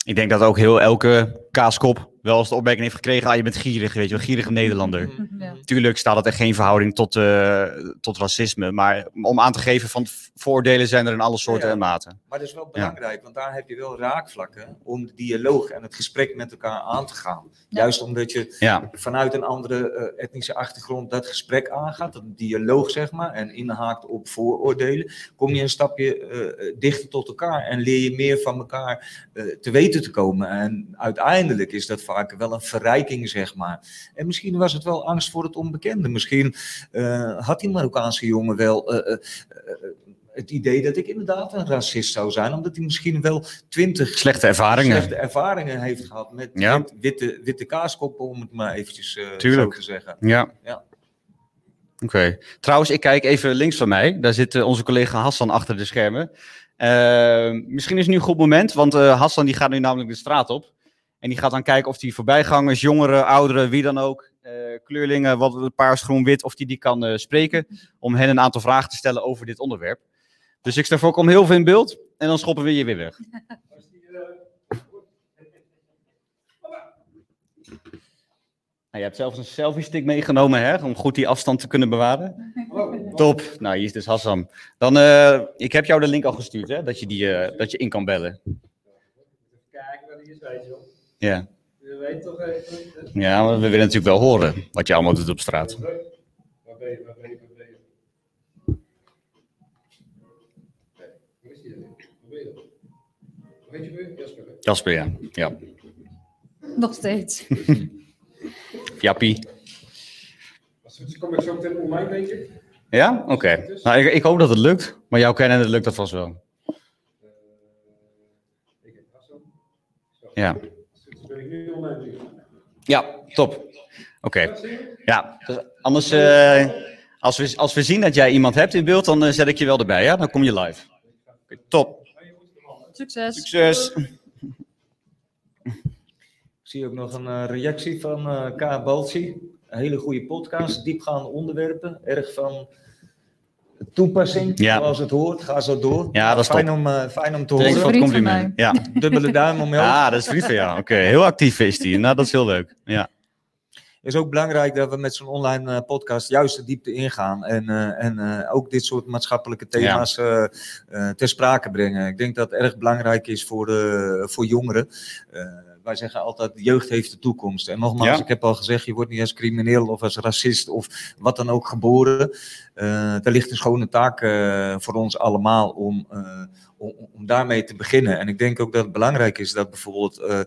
Ik denk dat ook heel elke kaaskop wel eens de opmerking heeft gekregen. Ah, je bent gierig, weet je wel, gierige Nederlander. Mhm. Ja. Tuurlijk staat dat er geen verhouding tot, eh, tot racisme. Maar om aan te geven van voordelen zijn er in alle soorten Ja. en maten. Maar dat is wel belangrijk, want daar heb je wel raakvlakken om de dialoog en het gesprek met elkaar aan te gaan. Ja. Juist omdat je Ja, vanuit een andere eh, etnische achtergrond dat gesprek aangaat, dat dialoog zeg maar, en inhaakt op vooroordelen, kom je een stapje eh, dichter tot elkaar en leer je meer van elkaar eh, te weten te komen. En uiteindelijk is dat vaak wel een verrijking, zeg maar. En misschien was het wel angst voor het onbekende. Misschien eh, had die Marokkaanse jongen wel. eh, eh, het idee dat ik inderdaad een racist zou zijn, omdat hij misschien wel twintig slechte ervaringen. slechte ervaringen heeft gehad met Ja. wit- witte, witte kaaskoppen, om het maar eventjes zo te zeggen. Ja. Ja. Oké. Trouwens, ik kijk even links van mij. Daar zit onze collega Hassan achter de schermen. Misschien is het nu een goed moment, want eh, Hassan die gaat nu namelijk de straat op. En die gaat dan kijken of die voorbijgangers, jongeren, ouderen, wie dan ook, eh, kleurlingen, wat paars, groen, wit, of die die kan eh, spreken. Om hen een aantal vragen te stellen over dit onderwerp. Dus ik stel voor, kom heel veel in beeld en dan schoppen we je weer weg. Nou, je hebt zelfs een selfie stick meegenomen, hè, om goed die afstand te kunnen bewaren. Top. Nou, hier is dus Hassan. Dan, eh, ik heb jou de link al gestuurd, hè, dat je, die, eh, dat je in kan bellen. Kijken wat hij is, weet je wel. Ja. Je weet toch even. ja, maar we willen natuurlijk wel horen wat je allemaal doet op straat. Waar ben je, waar ben je, waar ben je? Weer? Jasper. Jasper, ja. Ja. Nog steeds. Jappie. Kom ik zo meteen online, denk ik. Ja? Oké. Nou, ik, ik hoop dat het lukt. Maar jou kennen, lukt dat vast wel. Eh, ik heb Hassan. Zo. Ja. Als het goed is, ben ik nu online. nu. Ja, top. Oké. Ja, dus anders, eh, als, we, als we zien dat jij iemand hebt in beeld, dan eh, zet ik je wel erbij, ja? Dan kom je live. Oké, top. Succes. Succes. Ik zie ook nog een eh, reactie van eh K. Balci. Een hele goede podcast, diepgaande onderwerpen, erg van toepassing, Ja. zoals het hoort. Ga zo door. Ja, dat is fijn top. om, eh, fijn om te Thanks horen. voor het compliment. Ja. Dubbele duim omhoog. Ah, dat is vriend van jou. Oké, heel actief is die. Nou, dat is heel leuk. Ja. is ook belangrijk dat we met zo'n online eh, podcast juist de diepte ingaan. En, eh, en eh, ook dit soort maatschappelijke thema's eh, eh, ter sprake brengen. Ik denk dat het erg belangrijk is voor, eh, voor jongeren. Wij zeggen altijd, jeugd heeft de toekomst. En nogmaals, Ja. ik heb al gezegd, je wordt niet als crimineel of als racist of wat dan ook geboren. Eh er ligt een schone taak eh, voor ons allemaal om, eh, om, daarmee te beginnen. En ik denk ook dat het belangrijk is dat bijvoorbeeld eh,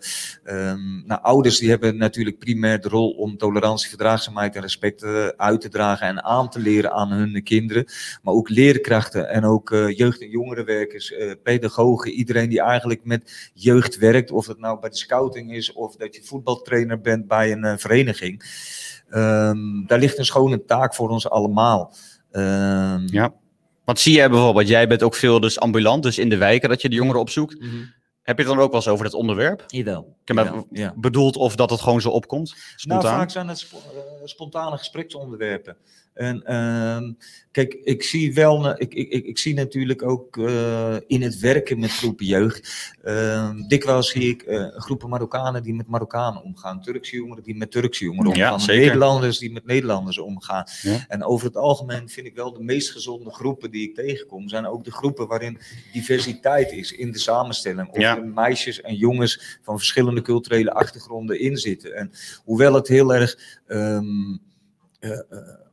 ehm, nou, ouders die hebben natuurlijk primair de rol om tolerantie, verdraagzaamheid en respect eh, uit te dragen en aan te leren aan hun kinderen. Maar ook leerkrachten en ook eh, jeugd- en jongerenwerkers, pedagogen, iedereen die eigenlijk met jeugd werkt, of dat nou bij de scouting is of dat je voetbaltrainer bent bij een vereniging. Ehm, daar ligt een schone taak voor ons allemaal. Ehm, Ja. Wat zie jij bijvoorbeeld? Jij bent ook veel dus ambulant, dus in de wijken dat je de jongeren opzoekt. mhm. Heb je het dan ook wel eens over het onderwerp? Jawel. Ik heb maar Jawel, ja. bedoeld of dat het gewoon zo opkomt? Nou, Spontaan? vaak zijn het spo- eh, spontane gespreksonderwerpen. En ehm, kijk, ik zie wel, ik, ik, ik, zie natuurlijk ook eh, in het werken met groepen jeugd. ehm, dikwijls zie ik eh, groepen Marokkanen die met Marokkanen omgaan, Turkse jongeren die met Turkse jongeren Ja, omgaan, zeker. Nederlanders die met Nederlanders omgaan. Ja. En over het algemeen vind ik wel de meest gezonde groepen die ik tegenkom, zijn ook de groepen waarin diversiteit is in de samenstelling. Of Ja. er meisjes en jongens van verschillende culturele achtergronden in zitten. En hoewel het heel erg eh,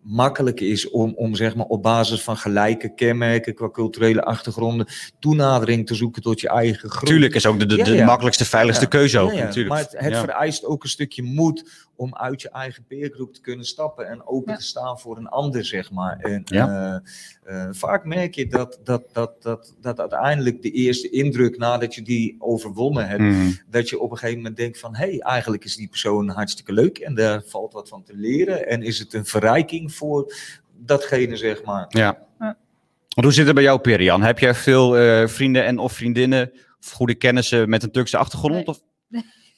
makkelijk is om, om zeg maar op basis van gelijke kenmerken qua culturele achtergronden toenadering te zoeken tot je eigen groep. Tuurlijk is ook de, de, Ja, de makkelijkste, veiligste Ja. keuze ook Ja, ja. natuurlijk. Maar het, het Ja. vereist ook een stukje moed om uit je eigen peergroep te kunnen stappen en open Ja. te staan voor een ander, zeg maar. En Ja. eh, eh, vaak merk je dat, dat, dat, dat, dat uiteindelijk de eerste indruk nadat je die overwonnen hebt, Mhm. dat je op een gegeven moment denkt van, hé, hey, eigenlijk is die persoon hartstikke leuk en daar valt wat van te leren. En is het een verrijking voor datgene, zeg maar. Ja. Ja. Want hoe zit het bij jou, Perian? Heb jij veel eh, vrienden en of vriendinnen of goede kennissen met een Turkse achtergrond? Nee. Of-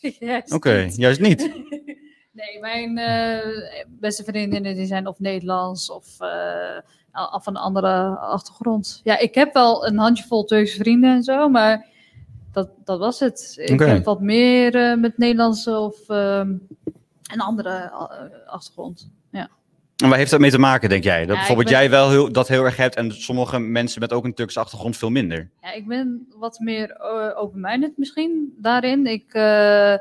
Juist Oké, niet. juist niet. Nee, mijn eh, beste vriendinnen die zijn of Nederlands of eh, of van een andere achtergrond. Ja, ik heb wel een handjevol Turkse vrienden en zo, maar dat, dat was het. Ik heb wat meer eh, met Nederlandse of ehm, een andere eh, achtergrond. En waar heeft dat mee te maken, denk jij? Dat bijvoorbeeld ben- jij wel heel, dat heel erg hebt en sommige mensen met ook een Turkse achtergrond veel minder. Ja, ik ben wat meer eh, open-minded misschien daarin. Ik eh,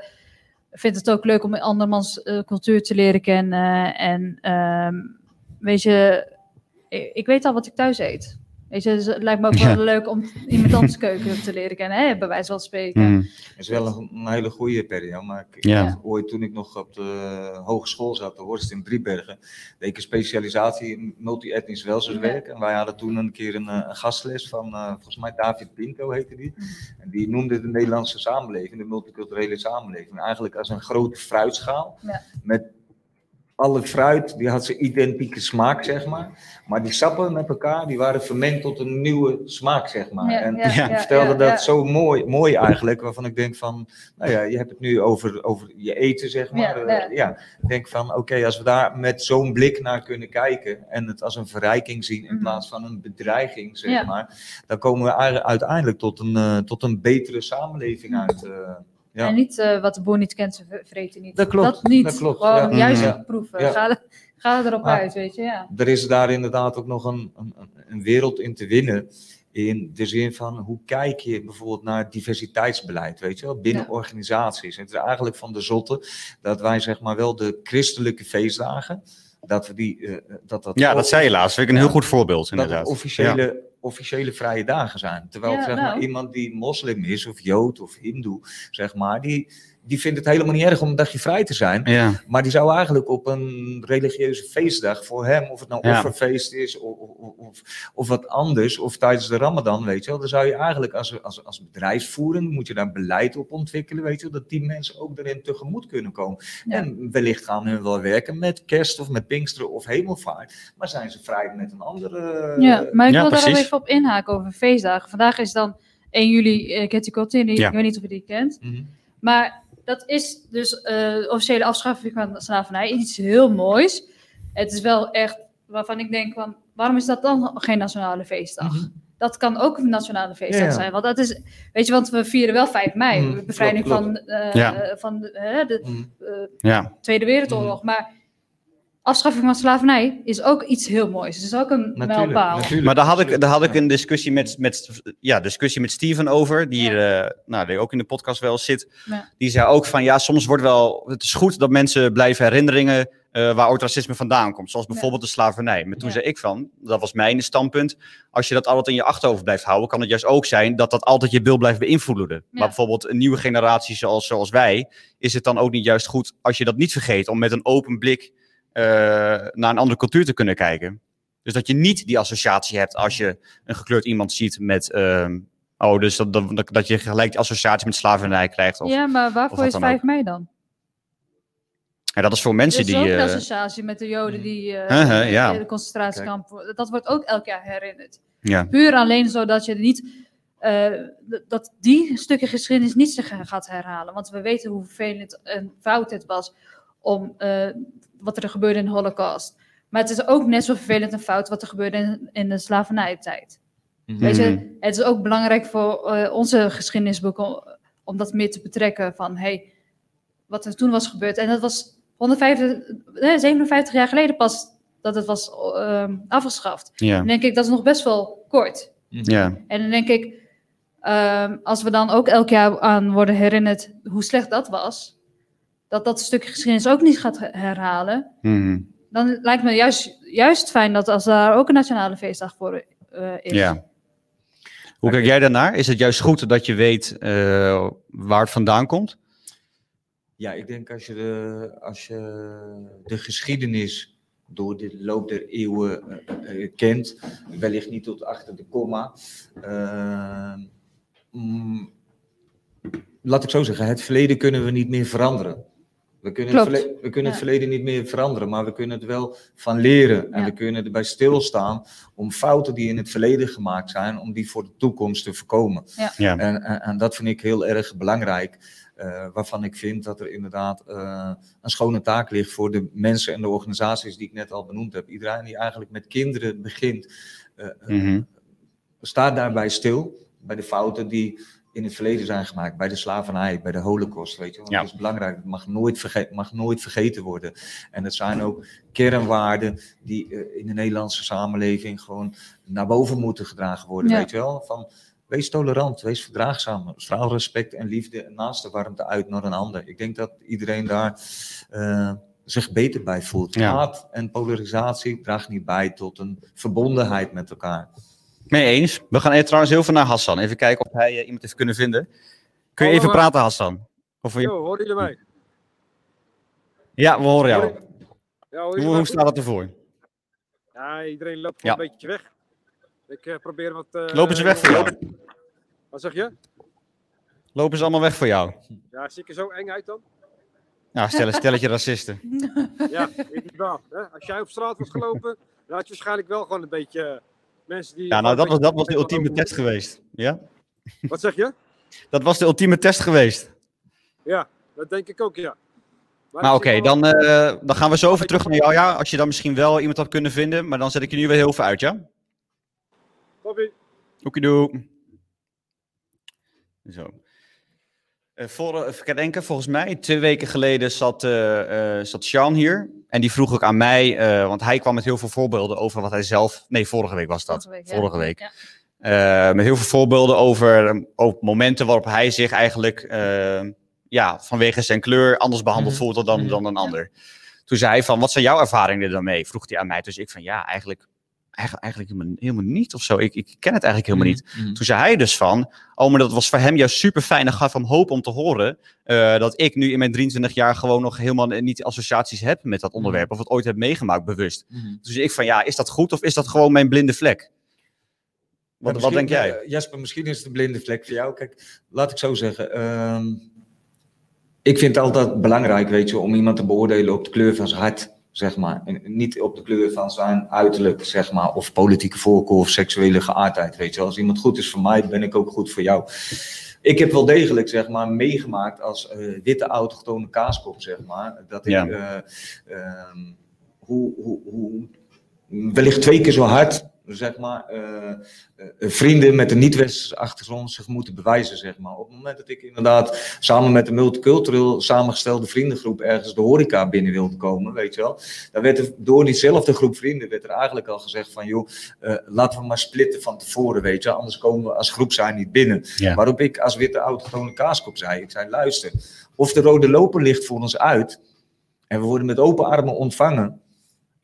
vind het ook leuk om andermans eh, cultuur te leren kennen. En ehm, weet je, ik, ik weet al wat ik thuis eet. Weet je, dus het lijkt me ook Ja. wel leuk om iemand anders keuken te leren kennen, hè, bij wijze van spreken. Mhm. Het is wel een, een hele goede periode. Maar ik, Ja. Ooit toen ik nog op de hogeschool zat, de Horst in Driebergen, deed ik een specialisatie in multi-etnisch welzijnswerk. En wij hadden toen een keer een, eh, een gastles van, eh, volgens mij David Pinto heette die. En die noemde de Nederlandse samenleving, de multiculturele samenleving, eigenlijk als een grote fruitschaal. Ja. Met alle fruit, die had zijn identieke smaak, zeg maar. Maar die sappen met elkaar, die waren vermengd tot een nieuwe smaak, zeg maar. Ja, en ja, vertelde dat zo mooi, mooi eigenlijk, waarvan ik denk van, nou ja, je hebt het nu over, over je eten, zeg maar. Ja, Eh. Ik denk van, oké, als we daar met zo'n blik naar kunnen kijken en het als een verrijking zien in Mhm. plaats van een bedreiging, zeg maar, dan komen we eigenlijk uiteindelijk tot een, eh, tot een betere samenleving Mhm. uit. eh, ja. En niet eh, wat de boer niet kent, ze v- vreet hij niet. Dat klopt, Dat niet. dat klopt, Gewoon ja. juist proeven. Ja. Ga, er- ga erop Maar- uit, weet je. Ja. er is daar inderdaad ook nog een, een, een wereld in te winnen. In de zin van hoe kijk je bijvoorbeeld naar diversiteitsbeleid, weet je wel, binnen Ja. organisaties. Het is eigenlijk van de zotte dat wij zeg maar wel de christelijke feestdagen, dat we die, eh, dat dat Ja, dat zei je laatst. Vind ik een heel goed voorbeeld, dat inderdaad. het officiële, officiële vrije dagen zijn. Terwijl Ja, zeg nou. maar, iemand die moslim is, of jood of hindoe, zeg maar, die, die vindt het helemaal niet erg om een dagje vrij te zijn. Ja. Maar die zou eigenlijk op een religieuze feestdag voor hem, of het nou Ja. offerfeest is of, of, of, of wat anders, of tijdens de Ramadan, weet je wel, dan zou je eigenlijk als, als, als bedrijfsvoering, moet je daar beleid op ontwikkelen, weet je wel, dat die mensen ook daarin tegemoet kunnen komen. Ja. En wellicht gaan hun wel werken met kerst of met Pinksteren of Hemelvaart, maar zijn ze vrij met een andere. Ja, maar ik ja, wil daar wel even op inhaken over feestdagen. Vandaag is dan 1 juli uh, Ketty Kottini. Ja. Ik weet niet of je die kent. Mhm. Maar dat is dus eh officiële afschaffing van de slavernij. Iets heel moois. Het is wel echt waarvan ik denk van... Waarom is dat dan geen nationale feestdag? Mhm. Dat kan ook een nationale feestdag Ja. zijn. Want dat is... Weet je, want we vieren wel 5 mei. Mhm, de bevrijding klopt, van, eh, Ja. van de, hè, de Mhm. eh, Ja. Tweede Wereldoorlog. Maar afschaffing van slavernij is ook iets heel moois. Het is ook een Natuurlijk, mijlpaal. natuurlijk. Maar daar had ik, daar had ik een discussie met, met, ja, discussie met Steven over, die, eh, nou, die ook in de podcast wel zit. Ja. Die zei ook van, ja, soms wordt wel, het is goed dat mensen blijven herinneringen eh, waar ooit racisme vandaan komt. Zoals bijvoorbeeld de slavernij. Maar toen Ja. zei ik van, dat was mijn standpunt, als je dat altijd in je achterhoofd blijft houden, kan het juist ook zijn dat dat altijd je wil blijft beïnvloeden. Maar bijvoorbeeld een nieuwe generatie zoals, zoals wij, is het dan ook niet juist goed als je dat niet vergeet, om met een open blik naar een andere cultuur te kunnen kijken. Dus dat je niet die associatie hebt als je een gekleurd iemand ziet met. ehm, oh, dus dat, dat, dat je gelijk die associatie met slavernij krijgt. Of, ja. Ja, maar waarvoor is dan 5 ook. mei dan? dat is voor mensen Er is die. ook een eh, associatie met de Joden die eh ja. in de concentratiekamp... Dat wordt ook elk jaar herinnerd. ja. Puur alleen zodat je niet eh, dat die stukken geschiedenis niet zich gaat herhalen. Want we weten hoe vervelend en fout het was om eh, wat er gebeurde in de Holocaust. Maar het is ook net zo vervelend en fout wat er gebeurde in, in de slavernijtijd. Weet Mhm. je, het is ook belangrijk voor eh, onze geschiedenisboeken om, om dat meer te betrekken van hey, wat er toen was gebeurd. En dat was 150, eh, 57 jaar geleden pas dat het was ehm, afgeschaft. Ja, Dan denk ik, dat is nog best wel kort. ja. En dan denk ik, ehm, als we dan ook elk jaar aan worden herinnerd hoe slecht dat was, dat dat stukje geschiedenis ook niet gaat he- herhalen, Mhm. dan lijkt me juist, juist fijn dat als daar ook een nationale feestdag voor eh, is. ja. Hoe kijk jij daarnaar? Is het juist goed dat je weet eh, waar het vandaan komt? Ja, ik denk als je de, als je de geschiedenis door de loop der eeuwen eh, kent, wellicht niet tot achter de komma. mm, laat ik zo zeggen, het verleden kunnen we niet meer veranderen. We kunnen, het, Klopt. verle- we kunnen het Ja. verleden niet meer veranderen, maar we kunnen het wel van leren. En Ja. we kunnen erbij stilstaan om fouten die in het verleden gemaakt zijn, om die voor de toekomst te voorkomen. Ja. En, en, en dat vind ik heel erg belangrijk. eh, waarvan ik vind dat er inderdaad eh, een schone taak ligt voor de mensen en de organisaties die ik net al benoemd heb. Iedereen die eigenlijk met kinderen begint, eh, eh, Mhm. staat daarbij stil bij de fouten die in het verleden zijn gemaakt, bij de slavernij, bij de holocaust, weet je. Want Ja. dat is belangrijk, het mag nooit, verge mag nooit vergeten worden. En het zijn ook kernwaarden die eh, in de Nederlandse samenleving gewoon naar boven moeten gedragen worden, Ja. weet je wel. Van, wees tolerant, wees verdraagzaam, straal respect en liefde en naaste warmte uit naar een ander. Ik denk dat iedereen daar eh, zich beter bij voelt. Ja. Haat en polarisatie draagt niet bij tot een verbondenheid met elkaar. Mee eens. We gaan even trouwens heel veel naar Hassan. Even kijken of hij eh, iemand heeft kunnen vinden. Kun je even maar- praten, Hassan? Of we... Yo, horen jullie mij? Ja, we horen jou. Ja, Hoe, staat het ervoor? Ja, iedereen loopt Ja. een beetje weg. Ik eh, probeer wat... eh, Lopen ze weg voor jou? Wat zeg je? Lopen ze allemaal weg voor jou? Ja, zie ik er zo eng uit dan? Nou, stel een stelletje racisten. Ja, inderdaad. Hè? Als jij op straat was gelopen, dan had je waarschijnlijk wel gewoon een beetje eh, mensen die... Ja, nou, dat was, dat was de ultieme test geweest. Ja? over- Wat zeg je? Dat was de ultieme test geweest. Ja, dat denk ik ook, ja. Maar oké, dan, eh, dan gaan we zo even terug naar jou. Ja, als je dan misschien wel iemand had kunnen vinden. Maar dan zet ik je nu weer heel veel uit, ja? Oekidoe. Zo. Eh voor, even denken, volgens mij, twee weken geleden zat, eh eh zat Sean hier. En die vroeg ook aan mij, eh, want hij kwam met heel veel voorbeelden over wat hij zelf... Nee, vorige week was dat. Vorige week, ja. Vorige week. Ja. Eh, met heel veel voorbeelden over, eh, over momenten waarop hij zich eigenlijk ja, vanwege zijn kleur anders behandeld Mhm. voelde dan, Mhm. dan een ander. Toen zei hij van, wat zijn jouw ervaringen er dan mee? Vroeg hij aan mij. Dus ik van, ja, eigenlijk, eigenlijk, eigenlijk helemaal, helemaal niet of zo. Ik, ik ken het eigenlijk helemaal niet. Mhm. Toen zei hij dus van, oh, maar dat was voor hem juist super fijn en gaf hem hoop om te horen eh, dat ik nu in mijn 23 jaar gewoon nog helemaal niet associaties heb met dat onderwerp of het ooit heb meegemaakt bewust. Mhm. Dus ik van, ja, is dat goed of is dat gewoon mijn blinde vlek? Wat, Ja, wat denk jij? eh, Jasper, misschien is het een blinde vlek voor jou. Kijk, laat ik zo zeggen. ehm, ik vind het altijd belangrijk, weet je, om iemand te beoordelen op de kleur van zijn hart, zeg maar. En niet op de kleur van zijn uiterlijk, zeg maar. Of politieke voorkeur of seksuele geaardheid, weet je. Als iemand goed is voor mij, ben ik ook goed voor jou. Ik heb wel degelijk, zeg maar, meegemaakt als eh, witte autochtone kaaskop, zeg maar. Dat ik Ja. eh, ehm, hoe, hoe, hoe, wellicht twee keer zo hard, zeg maar, eh, eh, vrienden met een niet-westerse achtergrond zich moeten bewijzen, zeg maar. Op het moment dat ik inderdaad samen met een multicultureel samengestelde vriendengroep ergens de horeca binnen wilde komen, weet je wel, dan werd er door diezelfde groep vrienden werd er eigenlijk al gezegd van, joh, eh, laten we maar splitten van tevoren, weet je, anders komen we als groep zijn niet binnen. Ja. Waarop ik als witte autochtone kaaskop zei, ik zei, luister, of de rode loper ligt voor ons uit en we worden met open armen ontvangen,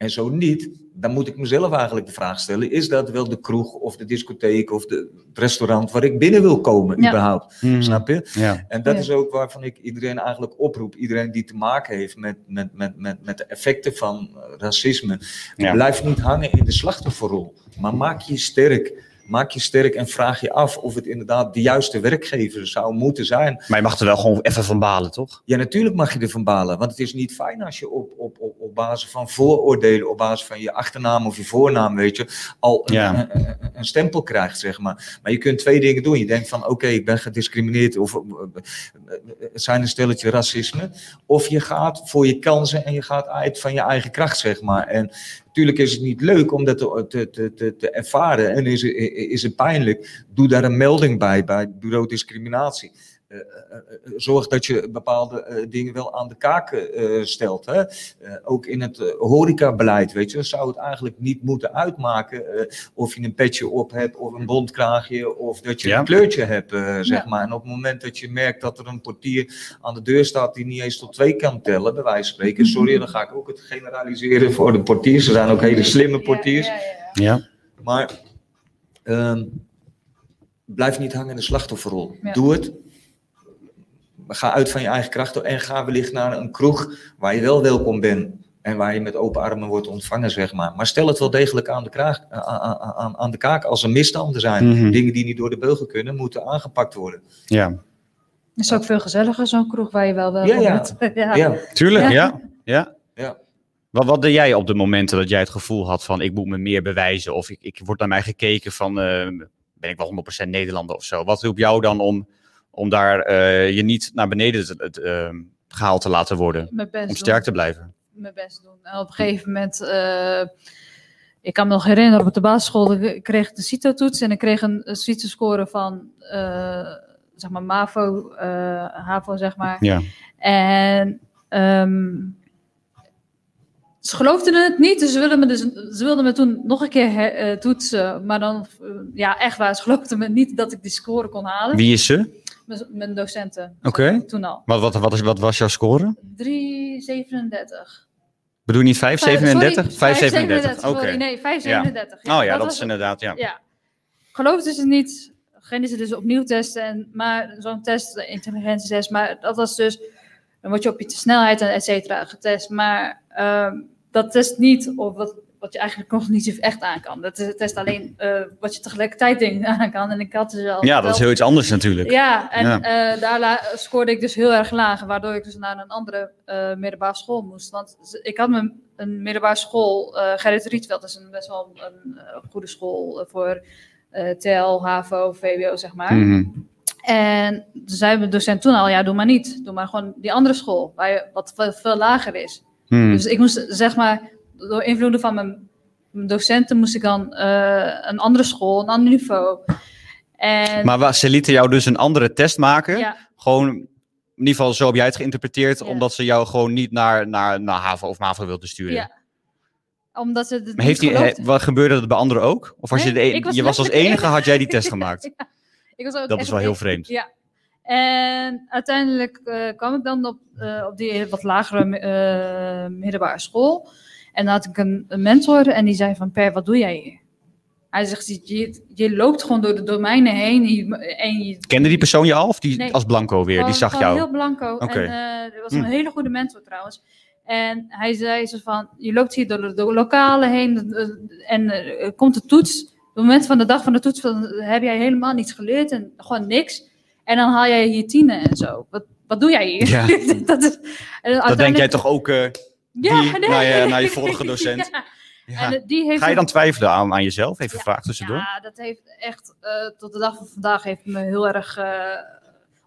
en zo niet, dan moet ik mezelf eigenlijk de vraag stellen: is dat wel de kroeg of de discotheek of de, het restaurant waar ik binnen wil komen, Ja. überhaupt? Mhm. Snap je? Ja. En dat Ja. is ook waarvan ik iedereen eigenlijk oproep. Iedereen die te maken heeft met, met, met, met, met de effecten van eh, racisme. Ja. Blijf niet hangen in de slachtofferrol. Maar maak je sterk. Maak je sterk en vraag je af of het inderdaad de juiste werkgever zou moeten zijn. Maar je mag er wel gewoon even van balen, toch? Ja, natuurlijk mag je ervan balen. Want het is niet fijn als je op, op, op, op basis van vooroordelen, op basis van je achternaam of je voornaam, weet je, al een, Ja. een, een- een stempel krijgt, zeg maar. Maar je kunt twee dingen doen. Je denkt van, oké, ik ben gediscrimineerd of eh, eh, het zijn een stelletje racisme. Of je gaat voor je kansen en je gaat uit van je eigen kracht, zeg maar. En natuurlijk is het niet leuk om dat te, te, te, te, ervaren en is, is het pijnlijk. Doe daar een melding bij, bij het bureau discriminatie. Eh, eh, eh, zorg dat je bepaalde eh, dingen wel aan de kaak eh, stelt. Hè? Eh, ook in het horecabeleid, weet je, zou het eigenlijk niet moeten uitmaken eh, of je een petje op hebt of een bondkraagje of dat je Ja. een kleurtje hebt, eh, zeg Ja. maar. En op het moment dat je merkt dat er een portier aan de deur staat die niet eens tot twee kan tellen, bij wijze van spreken, sorry, dan ga ik ook het generaliseren voor de portiers. Er zijn ook hele slimme portiers. Ja, ja, ja, ja. Ja. Maar ehm, blijf niet hangen in de slachtofferrol. Ja. Doe het. Ga uit van je eigen kracht en ga wellicht naar een kroeg waar je wel welkom bent. En waar je met open armen wordt ontvangen, zeg maar. Maar stel het wel degelijk aan de, kraag, aan, aan- de kaak als er misstanden zijn. Mhm. Dingen die niet door de beugel kunnen, moeten aangepakt worden. ja. Het is ook veel gezelliger, zo'n kroeg waar je wel wel Ja, ja. bent. ja. Ja, Tuurlijk, Ja. ja. ja. ja. Wat, wat deed jij op de momenten dat jij het gevoel had van ik moet me meer bewijzen of ik, ik word naar mij gekeken van eh, ben ik wel 100% Nederlander of zo? Wat hielp jou dan om, om daar eh, je niet naar beneden te- het, eh, gehaald te laten worden? Om doen. sterk te blijven? Mijn best doen. En op een gegeven moment, eh, ik kan me nog herinneren, op de basisschool ik kreeg ik de CITO-toets en ik kreeg een, CITO-score van, eh, zeg maar, MAVO, HAVO, zeg maar. Ja. En ehm, ze geloofden het niet, dus ze wilden me, dus, ze wilden me toen nog een keer he- toetsen. Maar dan, ja, echt waar, ze geloofden me niet dat ik die score kon halen. Wie is ze? Mijn, docenten. Oké. Toen al. Wat, wat, wat, is, wat was jouw score? 3,37. Bedoel je niet 5,37? 5,37? Sorry, Oké. nee, 5,37. Ja. Oh ja, dat is inderdaad, ja. Ja. Geloofden ze niet, gingen ze dus opnieuw testen. En, maar zo'n test, de intelligentietest, maar dat was dus, dan word je op je snelheid en et cetera getest. Maar ehm, dat test niet op wat, wat je eigenlijk cognitief echt aan kan. Dat is- test alleen eh, wat je tegelijkertijd denkt aan kan. En ik had dus al Ja, dat is heel iets anders natuurlijk. ja, en Ja. eh, daar scoorde ik dus heel erg laag, waardoor ik dus naar een andere eh middelbare school moest. Want ik had mijn, een middelbare school, Gerrit Rietveld is een best wel een goede school voor TL, HAVO, VWO, zeg maar. Mhm. En toen zei mijn docent toen al, ja, doe maar niet. Doe maar gewoon die andere school, waar je, wat veel, veel lager is. Mhm. Dus ik moest, zeg maar, door invloeden van mijn, docenten moest ik dan eh, een andere school, een ander niveau. En, Maar ze lieten jou dus een andere test maken. ja, Gewoon, in ieder geval zo heb jij het geïnterpreteerd, Ja. omdat ze jou gewoon niet naar, naar, naar HAVO of MAVO wilden sturen. Ja. omdat ze het Maar heeft die, he- geloofden. wat gebeurde dat bij anderen ook? Of was Nee, je, de e- was je was als enige, had jij die test gemaakt? ja. Ik was ook Dat is wel heel vreemd. Ja. En uiteindelijk eh, kwam ik dan op, eh, op die wat lagere eh, middelbare school. En dan had ik een, een mentor en die zei van Per, wat doe jij hier? Hij zegt, je, je loopt gewoon door de domeinen heen en je, en je Kende die persoon je al of die Nee. als blanco weer? Die zag jou? heel blanco. En eh dat was Hm. een hele goede mentor trouwens. En hij zei zo van, je loopt hier door de, de lokalen heen eh, en eh, komt de toets. Op het moment van de dag van de toets van, heb jij helemaal niets geleerd en gewoon niks. En dan haal jij hier tienen en zo. Wat, wat doe jij hier? Ja. dat, is, en Dat denk jij toch ook eh, Ja, die nee. naar, je, naar je vorige docent? Ja. Ja. En eh, die heeft Ga je dan twijfelen aan, aan jezelf? Even een vraag tussendoor. Ja, dat heeft echt eh, tot de dag van vandaag heeft me heel erg eh,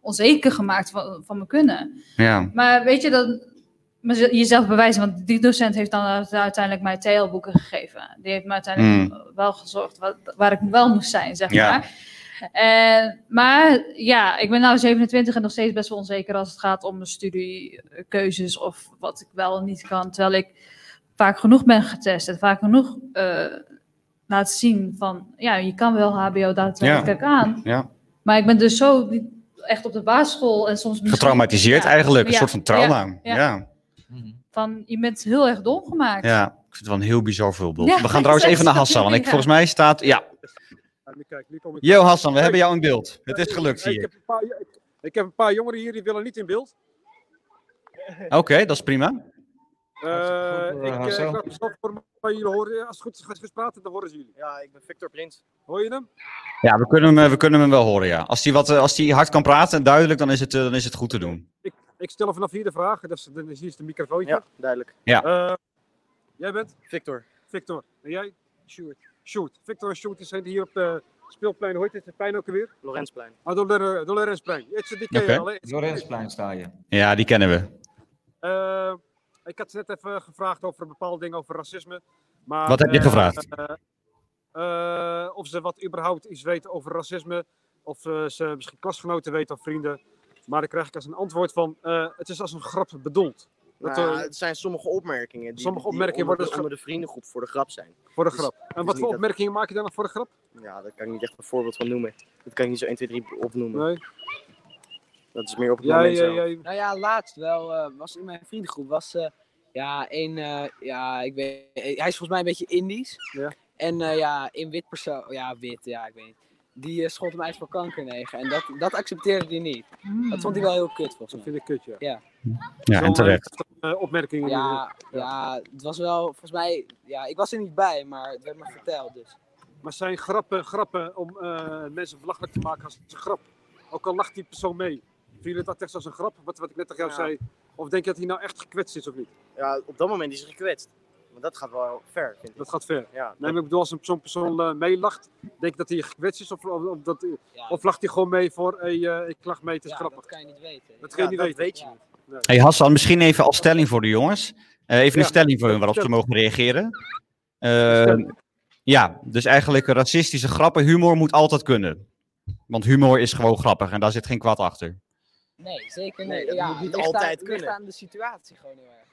onzeker gemaakt van, van mijn kunnen. Ja. Maar weet je, dat jezelf bewijzen, want die docent heeft dan uiteindelijk mij TL-boeken gegeven. Die heeft me uiteindelijk wel gezorgd wat, waar ik wel moest zijn, zeg Hmm. Ja. maar. En, maar ja, ik ben nu 27 en nog steeds best wel onzeker als het gaat om mijn studiekeuzes of wat ik wel en niet kan. Terwijl ik vaak genoeg ben getest en vaak genoeg eh laat zien van, ja, je kan wel HBO daadwerkelijk aan. ja. Maar ik ben dus zo echt op de basisschool en soms Getraumatiseerd Ja, eigenlijk. Een ja, soort van trauma. ja, Ja. ja. Ja. Van, je bent heel erg dom gemaakt. Ik vind het wel een heel bizar voorbeeld. Ja, We gaan trouwens even naar Hassan. Want ik, ja. volgens mij staat... Ja. Ja, nu kijk, nu kom ik. Yo Hassan, we hebben jou in beeld. Het is gelukt, Ik zie heb ik. een paar, ik, ik heb een paar jongeren hier die willen niet in beeld. Oké, dat is prima. Eh, ik, eh, eh, ik laat mezelf voor mij jullie horen. Als het goed is, gaat het praten, dan horen ze jullie. Ja, ik ben Victor Prins. Hoor je hem? Ja, we kunnen hem, eh, we kunnen hem wel horen, ja. Als hij, wat, als hij hard kan praten en duidelijk, dan is, het, dan is het goed te doen. Ik stel vanaf hier de vraag. Dat is, dan is hier is de microfoontje. Ja, duidelijk. Eh, Jij bent? Victor. Victor. En jij? Sjoerd. Sjoerd. Victor en Sjoerd die zijn hier op de speelplein. Hoe heet het? Het pijn ook alweer? Lorenzplein. Ah, door de, door de Rensplein. Itse, die ken je? Lorensplein sta je. Ja, die kennen we. Eh, ik had ze net even gevraagd over bepaalde dingen over racisme. Maar, Wat heb je eh, gevraagd? eh, of ze wat überhaupt iets weten over racisme. Of ze misschien klasgenoten weten of vrienden. Maar dan krijg ik als een antwoord van: eh, het is als een grap bedoeld. Dat, Nou, eh, het zijn sommige opmerkingen die, Sommige die opmerkingen onder, worden de, onder de vriendengroep voor de grap zijn. voor de dus grap. En wat voor dat- opmerkingen maak je dan nog voor de grap? Ja, daar kan ik niet echt een voorbeeld van noemen. Dat kan ik niet zo 1, 2, 3 opnoemen. Nee. Dat is meer op het jij, zelf. jij, Nou ja, laatst wel, eh, was in mijn vriendengroep, was eh, ja, een, eh, ja, ik weet, hij is volgens mij een beetje Indisch. Ja. En eh, ja, in wit persoon, ja, wit, ja, ik weet niet. Die uh, schot hem uit voor kanker negen. En dat, dat accepteerde hij niet. Dat vond hij wel heel kut, volgens dat mij. vind ik kut, ja. Ja. Ja, en terecht. Eh, opmerkingen. Ja, ja, het was wel, volgens mij, ja, ik was er niet bij, maar het werd me verteld, dus. Maar zijn grappen, grappen om eh, mensen belachelijk te maken als het een grap? Ook al lacht die persoon mee. Vind je dat echt als een grap? Wat, wat ik net tegen jou Ja. zei. Of denk je dat hij nou echt gekwetst is of niet? Ja, op dat moment is hij gekwetst. Maar dat gaat wel ver, vind ik. Dat gaat ver. Ja, Nee, maar ik bedoel, als een- zo'n persoon eh, meelacht, denk je dat hij gekwetst is? Of, of, of dat, Ja, of lacht hij gewoon mee voor, hey, eh, ik lach mee, het is ja, grappig. dat kan je niet weten. Dat ja, kun je niet dat weten. weet je Ja. niet. Hey Hassan, misschien even als stelling voor de jongens. Eh, even een stelling voor hun waarop ze mogen reageren. Eh, ja, dus eigenlijk racistische grappen, humor moet altijd kunnen. Want humor is gewoon grappig en daar zit geen kwaad achter. Nee, zeker Nee, niet. dat ja, moet niet ligt altijd aan, ligt kunnen. aan de situatie gewoon heel erg.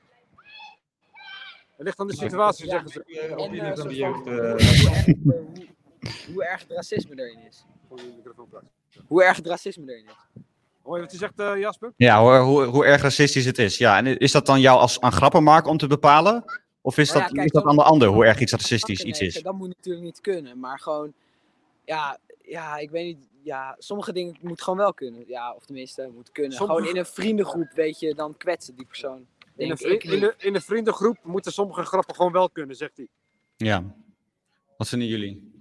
Het ligt aan de situatie, Ja. zeggen ze. Je En, opinie eh, van de jeugd. eh, hoe, erg, eh, hoe, erg het racisme erin is. Hoe erg het racisme erin is. Hoor je wat hij zegt, eh, Jasper? Ja, hoe, hoe, hoe erg racistisch het is. Ja, en is dat dan jou als aan grappen maken om te bepalen? Of is Nou dat, ja, kijk, is dat aan de ander hoe erg iets racistisch iets is? Dat moet natuurlijk niet kunnen, maar gewoon, ja, ja, ik weet niet, ja, sommige dingen moet gewoon wel kunnen. Ja, of tenminste, moet kunnen. Sommige- Gewoon in een vriendengroep, weet je, dan kwetsen die persoon. In een, in, niet. de, in een vriendengroep moeten sommige grappen gewoon wel kunnen, zegt hij. Ja. Wat vinden jullie?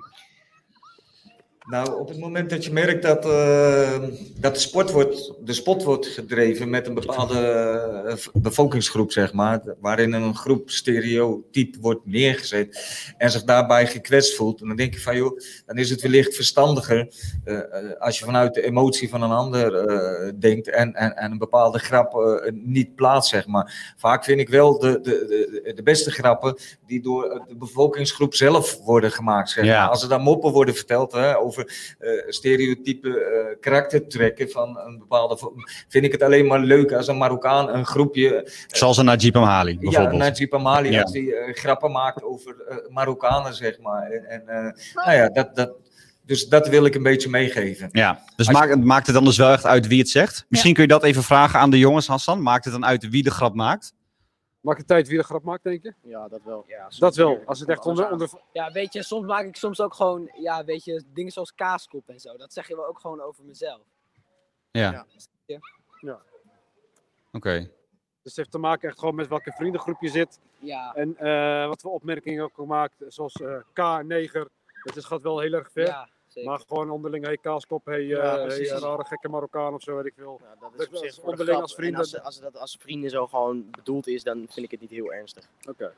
Nou, op het moment dat je merkt dat, eh, dat de, sport wordt, de sport wordt gedreven met een bepaalde eh, bevolkingsgroep, zeg maar, waarin een groep stereotyp wordt neergezet en zich daarbij gekwetst voelt, dan denk ik van joh, dan is het wellicht verstandiger eh, als je vanuit de emotie van een ander denkt en, en, en een bepaalde grap niet plaatst, zeg maar. Vaak vind ik wel de, de, de, de beste grappen die door de bevolkingsgroep zelf worden gemaakt, zeg Ja. Als er dan moppen worden verteld hè, over eh, stereotype eh, karaktertrekken van een bepaalde. vind ik het alleen maar leuk als een Marokkaan een groepje. Zoals een Najib Amhali, Ja, bijvoorbeeld. Najib Amali, Ja. als die eh, grappen maakt over eh, Marokkanen, zeg maar. En, en eh, nou ja, dat, dat, dus dat wil ik een beetje meegeven. Ja, dus Als je- maakt, maakt het dan dus wel echt uit wie het zegt? Misschien kun je dat even vragen aan de jongens, Hassan. Maakt het dan uit wie de grap maakt? Maakt het tijd wie de grap maakt, denk je? Ja, dat wel. Ja, Dat wel. weer. Als het echt onder, onder, Ja, weet je, soms maak ik soms ook gewoon, ja, weet je, dingen zoals kaaskop en zo. Dat zeg je wel ook gewoon over mezelf. Ja. Ja. Oké. Dus het heeft te maken echt gewoon met welke vriendengroep je zit. Ja, En eh, wat voor opmerkingen ook gemaakt. Zoals eh K-neger. Dat is, gaat wel heel erg ver. ja zeker. maar gewoon onderling, hey kaaskop, hey, Ja, eh, hey precies. rare gekke Marokkaan of zo, weet ik veel. Ja, dat is op is zich voor de onderling als vrienden. En als, als dat als vrienden zo gewoon bedoeld is, dan vind ik het niet heel ernstig. Oké.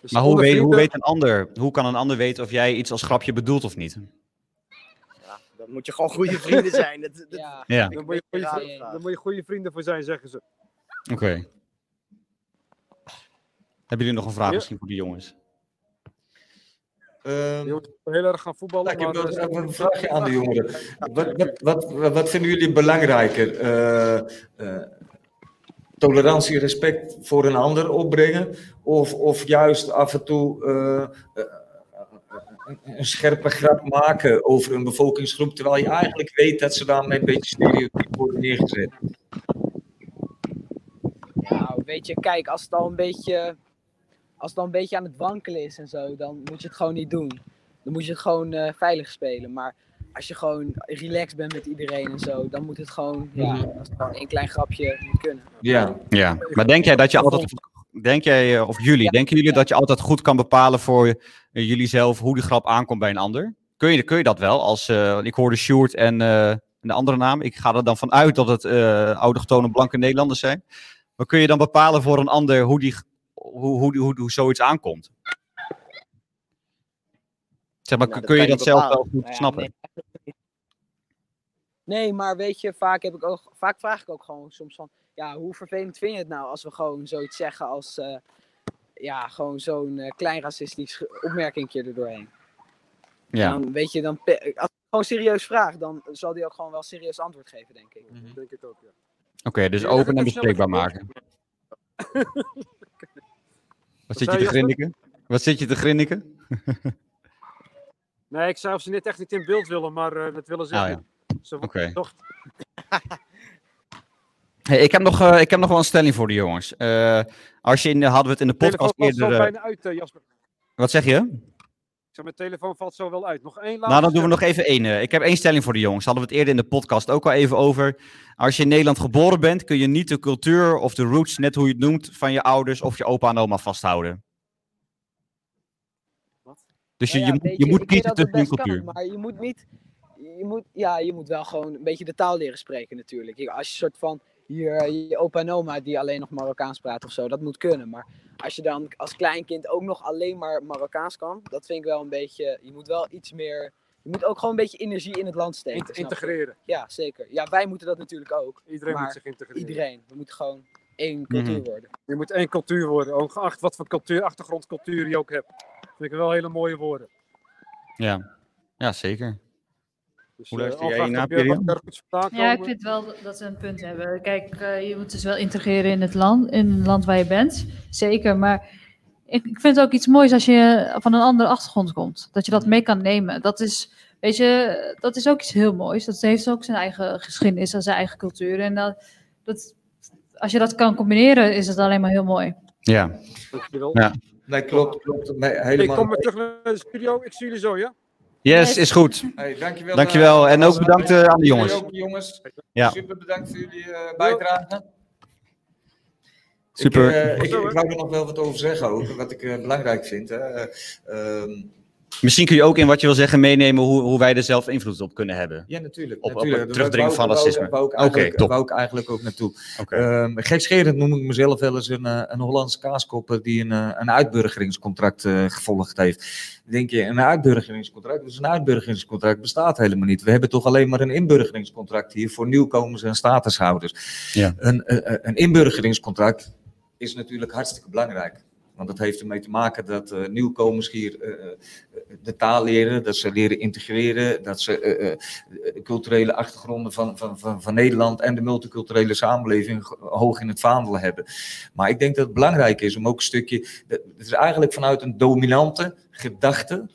Dus Maar hoe weet, hoe weet een ander, hoe kan een ander weten of jij iets als grapje bedoelt of niet? Ja, dan moet je gewoon goede vrienden zijn. Dat, dat, Ja, Ja, Dan moet, je goede, dan moet je goede vrienden voor zijn, zeggen ze. oké. Hebben jullie nog een vraag Ja. misschien voor de jongens? Ehm, Je moet heel erg gaan voetballen. Nou, ik heb maar, eh, even een vraagje aan de jongeren. Wat, wat, wat, wat vinden jullie belangrijker? Eh, eh, tolerantie, respect voor een ander opbrengen? Of, of juist af en toe eh, eh, een, een scherpe grap maken over een bevolkingsgroep, terwijl je eigenlijk weet dat ze daarmee een beetje stereotyp worden neergezet? Nou, weet je, kijk, als het al een beetje, als het al een beetje aan het wankelen is en zo, dan moet je het gewoon niet doen. Dan moet je het gewoon eh, veilig spelen. Maar als je gewoon relaxed bent met iedereen en zo, dan moet het gewoon, ja, Mhm. als het gewoon één klein grapje moet kunnen. Ja, Ja, maar denk jij dat je altijd, denk jij, eh, of jullie, Ja. denken jullie Ja. dat je altijd goed kan bepalen voor eh, jullie zelf hoe die grap aankomt bij een ander? Kun je, kun je dat wel? Als, eh, ik hoorde Sjoerd en eh, de andere naam. Ik ga er dan vanuit dat het eh autochtone blanke Nederlanders zijn. Maar kun je dan bepalen voor een ander hoe die, hoe, hoe, hoe, hoe zoiets aankomt. Zeg maar, Nou, kun je dat zelf wel goed Nou ja, snappen? nee, maar weet je, vaak, heb ik ook, vaak vraag ik ook gewoon soms van, ja, hoe vervelend vind je het nou als we gewoon zoiets zeggen als, eh, ja, gewoon zo'n eh, klein racistisch ge- opmerkingje er doorheen. Ja. Dan weet je, dan, als ik gewoon serieus vraag, dan zal die ook gewoon wel serieus antwoord geven, denk ik. Mhm. Denk ik ook, ja. Oké, dus Ja, open en bespreekbaar maken. Wat zit je te grinniken? Wat zit je te grinniken? Nee, ik of ze net echt niet in beeld willen, maar eh, dat willen ze Ah, ja. Ze worden toch Hey, ik, heb nog, eh, ik heb nog wel een stelling voor de jongens. Eh, als je in de, hadden we het in de podcast eerder... bijna uit, Jasper. wat zeg je? Ik zeg, mijn telefoon valt zo wel uit. Nog één laatste Nou, dan doen we nog even één. eh, ik heb één stelling voor de jongens. Hadden we het eerder in de podcast ook al even over. Als je in Nederland geboren bent, kun je niet de cultuur of de roots, net hoe je het noemt, van je ouders of je opa en oma vasthouden. Wat? Dus je, Nou je, ja, moet- je moet kiezen tussen een best cultuur. kan, maar je moet niet, je moet, ja, je moet wel gewoon een beetje de taal leren spreken natuurlijk. Je- Als je soort van, hier, je opa en oma die alleen nog Marokkaans praten of zo, dat moet kunnen. Maar als je dan als kleinkind ook nog alleen maar Marokkaans kan, dat vind ik wel een beetje, je moet wel iets meer, je moet ook gewoon een beetje energie in het land steken. Integreren. Ja, zeker. Ja, wij moeten dat natuurlijk ook. Iedereen moet zich integreren. Iedereen. We moeten gewoon één cultuur Mhm. worden. Je moet één cultuur worden, ongeacht wat voor cultuur, achtergrondcultuur je ook hebt. vind ik wel hele mooie woorden. Ja. ja, zeker. Dus, Hoe eh, luister jij vandaan Ja, ik vind wel dat- ze een punt hebben. Kijk, eh, je moet dus wel integreren in het land, in het land waar je bent. Zeker, maar ik, ik vind het ook iets moois als je van een andere achtergrond komt. Dat je dat mee kan nemen. Dat is, weet je, dat is ook iets heel moois. Dat heeft ook zijn eigen geschiedenis en zijn eigen cultuur. En dat, dat, als je dat kan combineren, is het alleen maar heel mooi. Ja. Ja. Nee, klopt, klopt. Nee, Ik helemaal. kom weer terug naar de studio. Ik zie jullie zo, ja? Yes, is goed. Hey, dankjewel. Dankjewel. En ook bedankt eh, aan de jongens. ook, jongens. Ja. Super bedankt voor jullie eh, bijdrage. Super. Ik, eh, ik, ik wou er nog wel wat over zeggen ook, wat ik belangrijk vind. Hè. Eh, ehm, Misschien kun je ook in wat je wil zeggen meenemen hoe, hoe wij er zelf invloed op kunnen hebben. ja, natuurlijk. Op- op natuurlijk. het Daar terugdringen wou- van racisme. Wou top. wou ik eigenlijk ook naartoe. Oké. Ehm gekscherend noem ik mezelf wel eens een, eh, een Hollandse kaaskopper die een, eh, een uitburgeringscontract eh, gevolgd heeft. Denk je, een uitburgeringscontract? Dus een uitburgeringscontract bestaat helemaal niet. We hebben toch alleen maar een inburgeringscontract hier voor nieuwkomers en statushouders. Ja. Een, eh, een inburgeringscontract is natuurlijk hartstikke belangrijk. Want dat heeft ermee te maken dat eh, nieuwkomers hier eh, eh, de taal leren, dat ze leren integreren, dat ze de culturele achtergronden van, van, van, van Nederland en de multiculturele samenleving hoog in het vaandel hebben. Maar ik denk dat het belangrijk is om ook een stukje, het is eigenlijk vanuit een dominante gedachte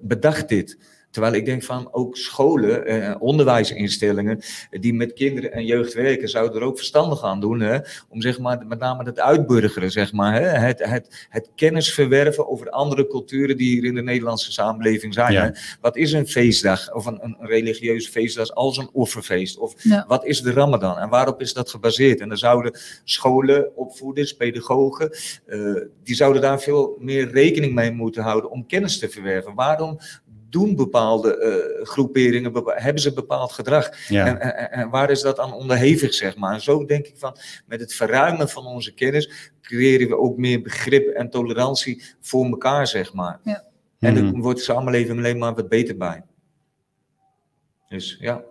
bedacht dit. Terwijl ik denk van ook scholen, eh, onderwijsinstellingen eh, die met kinderen en jeugd werken, zouden er ook verstandig aan doen. Hè? Om zeg maar, met name het uitburgeren, zeg maar. Hè? Het, het, het kennis verwerven over andere culturen die hier in de Nederlandse samenleving zijn. Ja. Hè? Wat is een feestdag of een, een religieuze feestdag als een offerfeest? Of Ja. wat is de Ramadan en waarop is dat gebaseerd? En dan zouden scholen, opvoeders, pedagogen, eh, die zouden daar veel meer rekening mee moeten houden om kennis te verwerven. Waarom doen bepaalde eh, groeperingen, bepa- hebben ze bepaald gedrag? Ja. En, en, en waar is dat aan onderhevig, zeg maar? En zo denk ik van, met het verruimen van onze kennis, creëren we ook meer begrip en tolerantie voor elkaar, zeg maar. Ja. En dan wordt de samenleving alleen maar wat beter bij. Dus ja.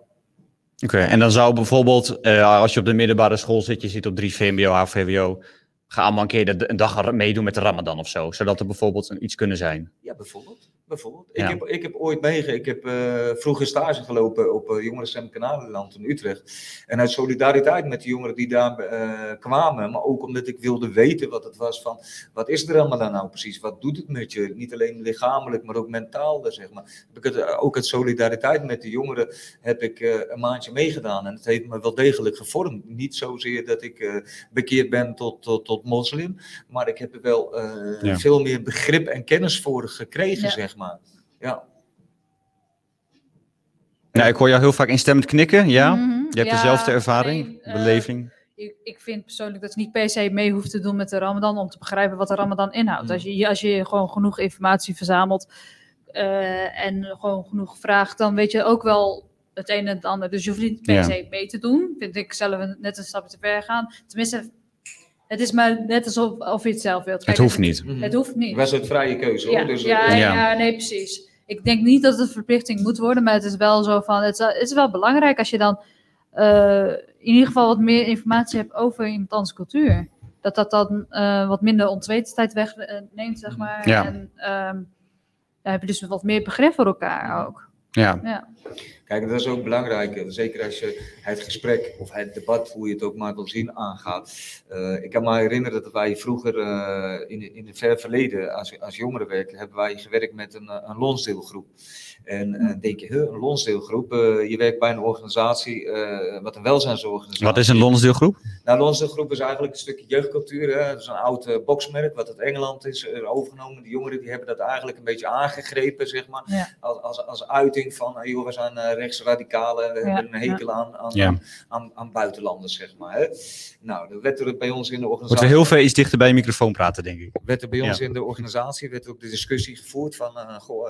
Oké, en dan zou bijvoorbeeld, eh, als je op de middelbare school zit, je zit op 3 VMBO, HVWO, ga allemaal een keer de, een dag meedoen met de Ramadan of zo, zodat er bijvoorbeeld een, iets kunnen zijn. Ja, bijvoorbeeld. Bijvoorbeeld. Ja. Ik, heb, ik heb ooit meege, ik heb eh, vroeger stage gelopen op uh, Jongerencentrum Kanalenland in Utrecht. En uit solidariteit met de jongeren die daar eh, kwamen, maar ook omdat ik wilde weten wat het was van, wat is de Ramadan nou precies? Wat doet het met je? Niet alleen lichamelijk, maar ook mentaal, zeg maar. Heb ik het, eh, ook uit solidariteit met de jongeren heb ik eh, een maandje meegedaan. En het heeft me wel degelijk gevormd. Niet zozeer dat ik eh, bekeerd ben tot, tot, tot moslim, maar ik heb er wel eh, Ja. veel meer begrip en kennis voor gekregen, Ja. zeg maar. Ja. Nou, ik hoor jou heel vaak instemmend knikken, ja? Mhm. Je hebt Ja, dezelfde ervaring, eh, beleving. ik, ik vind persoonlijk dat je niet per se mee hoeft te doen met de Ramadan om te begrijpen wat de Ramadan inhoudt. Mm. Als, je, als je gewoon genoeg informatie verzamelt eh, en gewoon genoeg vraagt, dan weet je ook wel het een en het ander. Dus je hoeft niet per Ja. mee te doen. Vind ik zelf een- net een stapje te ver gaan. Tenminste, Het is maar net alsof of je het zelf wilt. Het Kijk, hoeft niet. Mhm. Het hoeft niet. Was het vrije keuze hoor. Ja, Dus, ja, eh, ja. Ja. nee, precies. Ik denk niet dat het een verplichting moet worden, maar het is wel zo van, het is, het is wel belangrijk als je dan eh, in ieder geval wat meer informatie hebt over iemand anders cultuur. Dat dat dan eh, wat minder ontwetendheid wegneemt, zeg maar. Ja. En ehm, dan heb je dus wat meer begrip voor elkaar ook. Ja. Ja. Kijk, dat is ook belangrijk. eh, Zeker als je het gesprek of het debat, hoe je het ook maar wil zien, aangaat. Eh, ik kan me herinneren dat wij vroeger eh, in, in het ver verleden, als, als jongerenwerk, hebben wij gewerkt met een, een lonsdeelgroep. En eh, denk je, huh, een lonsdeelgroep, eh, je werkt bij een organisatie, eh, wat een welzijnsorganisatie. Wat is een lonsdeelgroep? Nou, de Lonsdeelgroep is eigenlijk een stukje jeugdcultuur. Hè? Dat is een oud eh, boxmerk wat uit Engeland is overgenomen. De jongeren die hebben dat eigenlijk een beetje aangegrepen, zeg maar. Ja. Als, als, als uiting van, joh, we zijn eh, rechtsradicalen. We Ja, hebben een hekel aan, aan, Ja. aan, aan buitenlanders, zeg maar. Hè? Nou, dat werd er bij ons in de organisatie... er heel veel iets dichter bij de microfoon praten, denk ik. werd er bij ons Ja. in de organisatie werd ook de discussie gevoerd van, eh, goh,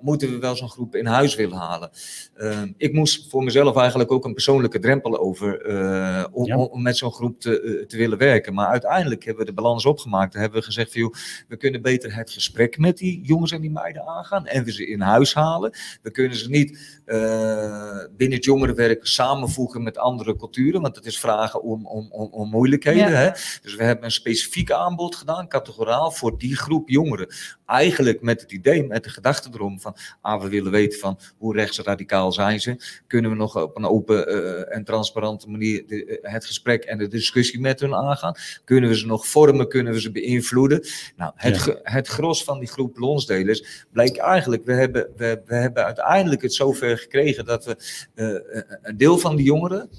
moeten we wel zo'n groep in huis willen halen? Eh, ik moest voor mezelf eigenlijk ook een persoonlijke drempel over eh, om, Ja. om met zo'n groep te, eh, te willen werken. Maar uiteindelijk hebben we de balans opgemaakt. Dan hebben we gezegd van, joh, we kunnen beter het gesprek met die jongens en die meiden aangaan en we ze in huis halen. We kunnen ze niet eh, binnen het jongerenwerk samenvoegen met andere culturen, want het is vragen om, om, om, om moeilijkheden. Ja. Hè? Dus we hebben een specifiek aanbod gedaan, categoraal, voor die groep jongeren. Eigenlijk met het idee, met de gedachte erom van, ah, we willen weten van hoe rechtsradicaal zijn ze. Kunnen we nog op een open eh, en transparante manier de, eh, het gesprek en de discussie met hun aangaan? Kunnen we ze nog vormen? Kunnen we ze beïnvloeden? Nou, het, Ja. het gros van die groep lonsdelers bleek eigenlijk, we hebben, we, we hebben uiteindelijk het zover gekregen dat we eh, een deel van die jongeren, eh,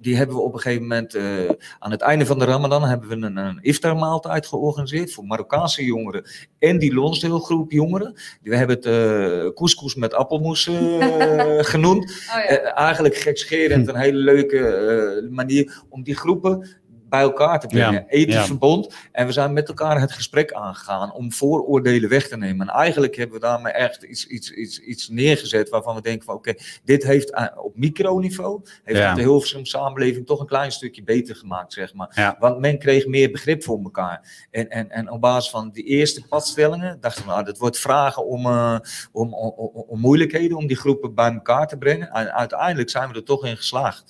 die hebben we op een gegeven moment, eh, aan het einde van de Ramadan, hebben we een, een iftarmaaltijd georganiseerd voor Marokkaanse jongeren en die lonsdeelgroep jongeren. We hebben het eh couscous met appelmoes eh, genoemd. Oh ja. Eh, eigenlijk gekscherend een hele leuke eh, manier om die groepen bij elkaar te brengen. Ja, Ethisch ja. verbond. En we zijn met elkaar het gesprek aangegaan om vooroordelen weg te nemen. En eigenlijk hebben we daarmee echt iets, iets, iets, iets neergezet waarvan we denken van oké, dit heeft op microniveau, heeft Ja. de Hilversum samenleving toch een klein stukje beter gemaakt, zeg maar. Ja. Want men kreeg meer begrip voor elkaar. En, en, en op basis van die eerste padstellingen dachten we, nou, dat wordt vragen om, eh, om, om, om, om moeilijkheden, om die groepen bij elkaar te brengen. En uiteindelijk zijn we er toch in geslaagd.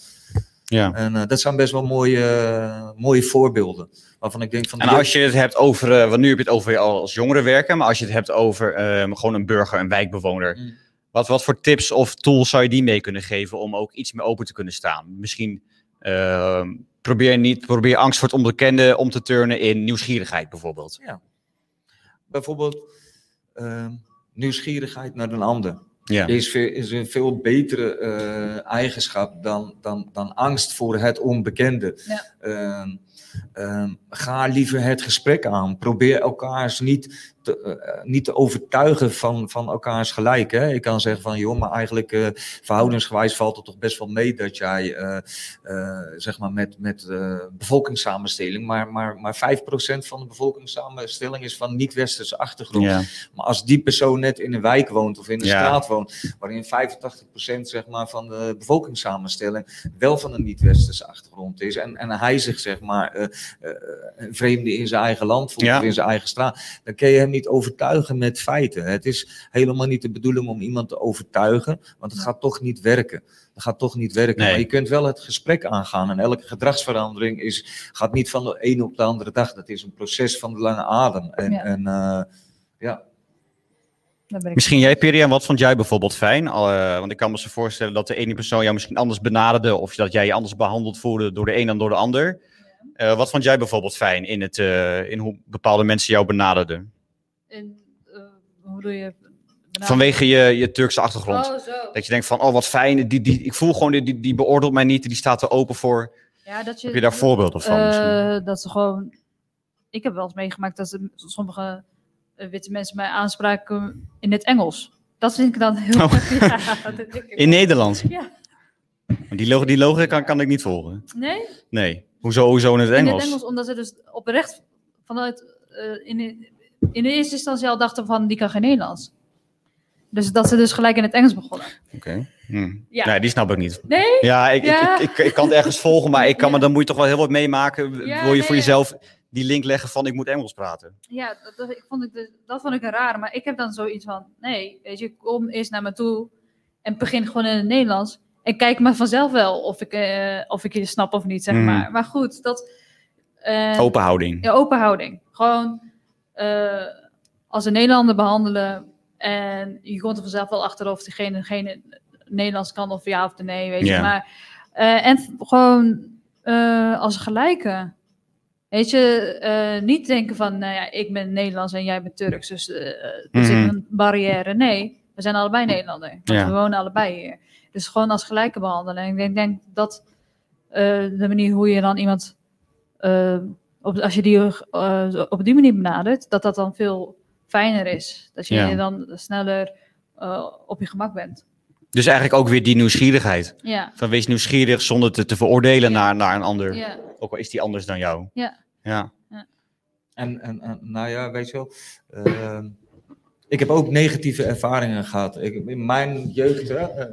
Ja. En eh, dat zijn best wel mooie, mooie voorbeelden. Waarvan ik denk van. En als je het hebt over, eh, want nu heb je het over als jongeren werken, maar als je het hebt over eh, gewoon een burger, een wijkbewoner. Mm. Wat, wat voor tips of tools zou je die mee kunnen geven om ook iets meer open te kunnen staan? Misschien eh, probeer niet, probeer angst voor het onbekende om te turnen in nieuwsgierigheid bijvoorbeeld. bijvoorbeeld eh, nieuwsgierigheid naar een ander. Ja. Is, veel, is een veel betere eh, eigenschap dan, dan, dan angst voor het onbekende. Ja. Ehm, ehm, ga liever het gesprek aan. Probeer elkaars niet te, eh, niet te overtuigen van, van elkaars gelijk. Hè? Ik kan zeggen van, joh, maar eigenlijk eh, verhoudensgewijs valt het toch best wel mee dat jij, eh, eh, zeg maar, met, met eh, bevolkingssamenstelling, maar, maar, maar 5% van de bevolkingssamenstelling is van niet-westerse achtergrond. Ja. Maar als die persoon net in een wijk woont of in een Ja. straat woont, waarin 85% zeg maar, van de bevolkingssamenstelling wel van een niet-westerse achtergrond is, en, en hij zich zeg maar eh, eh, een vreemde in zijn eigen land voelt Ja. of in zijn eigen straat, dan kun je hem niet overtuigen met feiten. Het is helemaal niet de bedoeling om iemand te overtuigen, want het gaat toch niet werken. Dat gaat toch niet werken. Nee. Maar je kunt wel het gesprek aangaan. En elke gedragsverandering is, gaat niet van de ene op de andere dag. Dat is een proces van de lange adem. En, Ja. en eh, ja, Daar ben ik Misschien jij, Perian, wat vond jij bijvoorbeeld fijn? Eh, want ik kan me zo voorstellen dat de ene persoon jou misschien anders benaderde, of dat jij je anders behandeld voelde door de een dan door de ander. Eh, wat vond jij bijvoorbeeld fijn in, het, eh, in hoe bepaalde mensen jou benaderden? In, eh, hoe doe je? Vanwege je, je Turkse achtergrond. Oh, zo. Dat je denkt van, oh wat fijn, die, die, ik voel gewoon, die, die, die beoordeelt mij niet, die staat er open voor. Ja, dat je, Heb je daar voorbeelden van misschien? Eh, dat ze gewoon. Ik heb wel eens meegemaakt dat ze, sommige eh, witte mensen mij aanspraken in het Engels. Dat vind ik dan heel Oh. ja, dat denk ik In Nederland? Ja. Die, log die logica kan, kan ik niet volgen. Nee, Nee. Hoezo, hoezo in het in Engels? het Engels, omdat ze dus oprecht vanuit. eh, in, in de eerste instantie al dachten van die kan geen Nederlands. Dus dat ze dus gelijk in het Engels begonnen. Oké. Hm. Ja. Nee, die snap ik niet. Nee? Ja, ik, Ja. Ik, ik, ik, ik kan het ergens volgen, maar ik kan me, Ja. dan moet je toch wel heel wat meemaken. Ja, Wil je nee, voor ja. jezelf die link leggen van ik moet Engels praten? Ja, dat, dat, ik vond ik dus- dat vond ik een raar. Maar ik heb dan zoiets van, nee, weet je, kom eerst naar me toe en begin gewoon in het Nederlands. En kijk maar vanzelf wel of ik, eh, of ik je snap of niet, zeg Mhm. maar. Maar goed, dat... eh, Open houding. Ja, open houding. Gewoon eh, als een Nederlander behandelen. En je komt er vanzelf wel achter of diegene geen Nederlands kan of ja of nee, weet je. Maar, eh, en gewoon eh, als gelijke. Weet je, niet denken van, nou ja, ik ben Nederlands en jij bent Turks, dus er zit Mhm. een barrière. Nee, we zijn allebei Nederlander, we wonen allebei hier. Dus gewoon als gelijke behandelen. En ik denk, denk dat de manier hoe je dan iemand, op, als je die eh, op die manier benadert, dat dat dan veel fijner is. Dat je Ja. dan sneller eh, op je gemak bent. Dus eigenlijk ook weer die nieuwsgierigheid. Ja, Van wees nieuwsgierig zonder te, te veroordelen Ja. naar, naar een ander. ja, Ook al is die anders dan jou. Ja. Ja. En, en, en nou ja, weet je wel. ehm, ik heb ook negatieve ervaringen gehad. Ik, in mijn jeugd, hè, eh,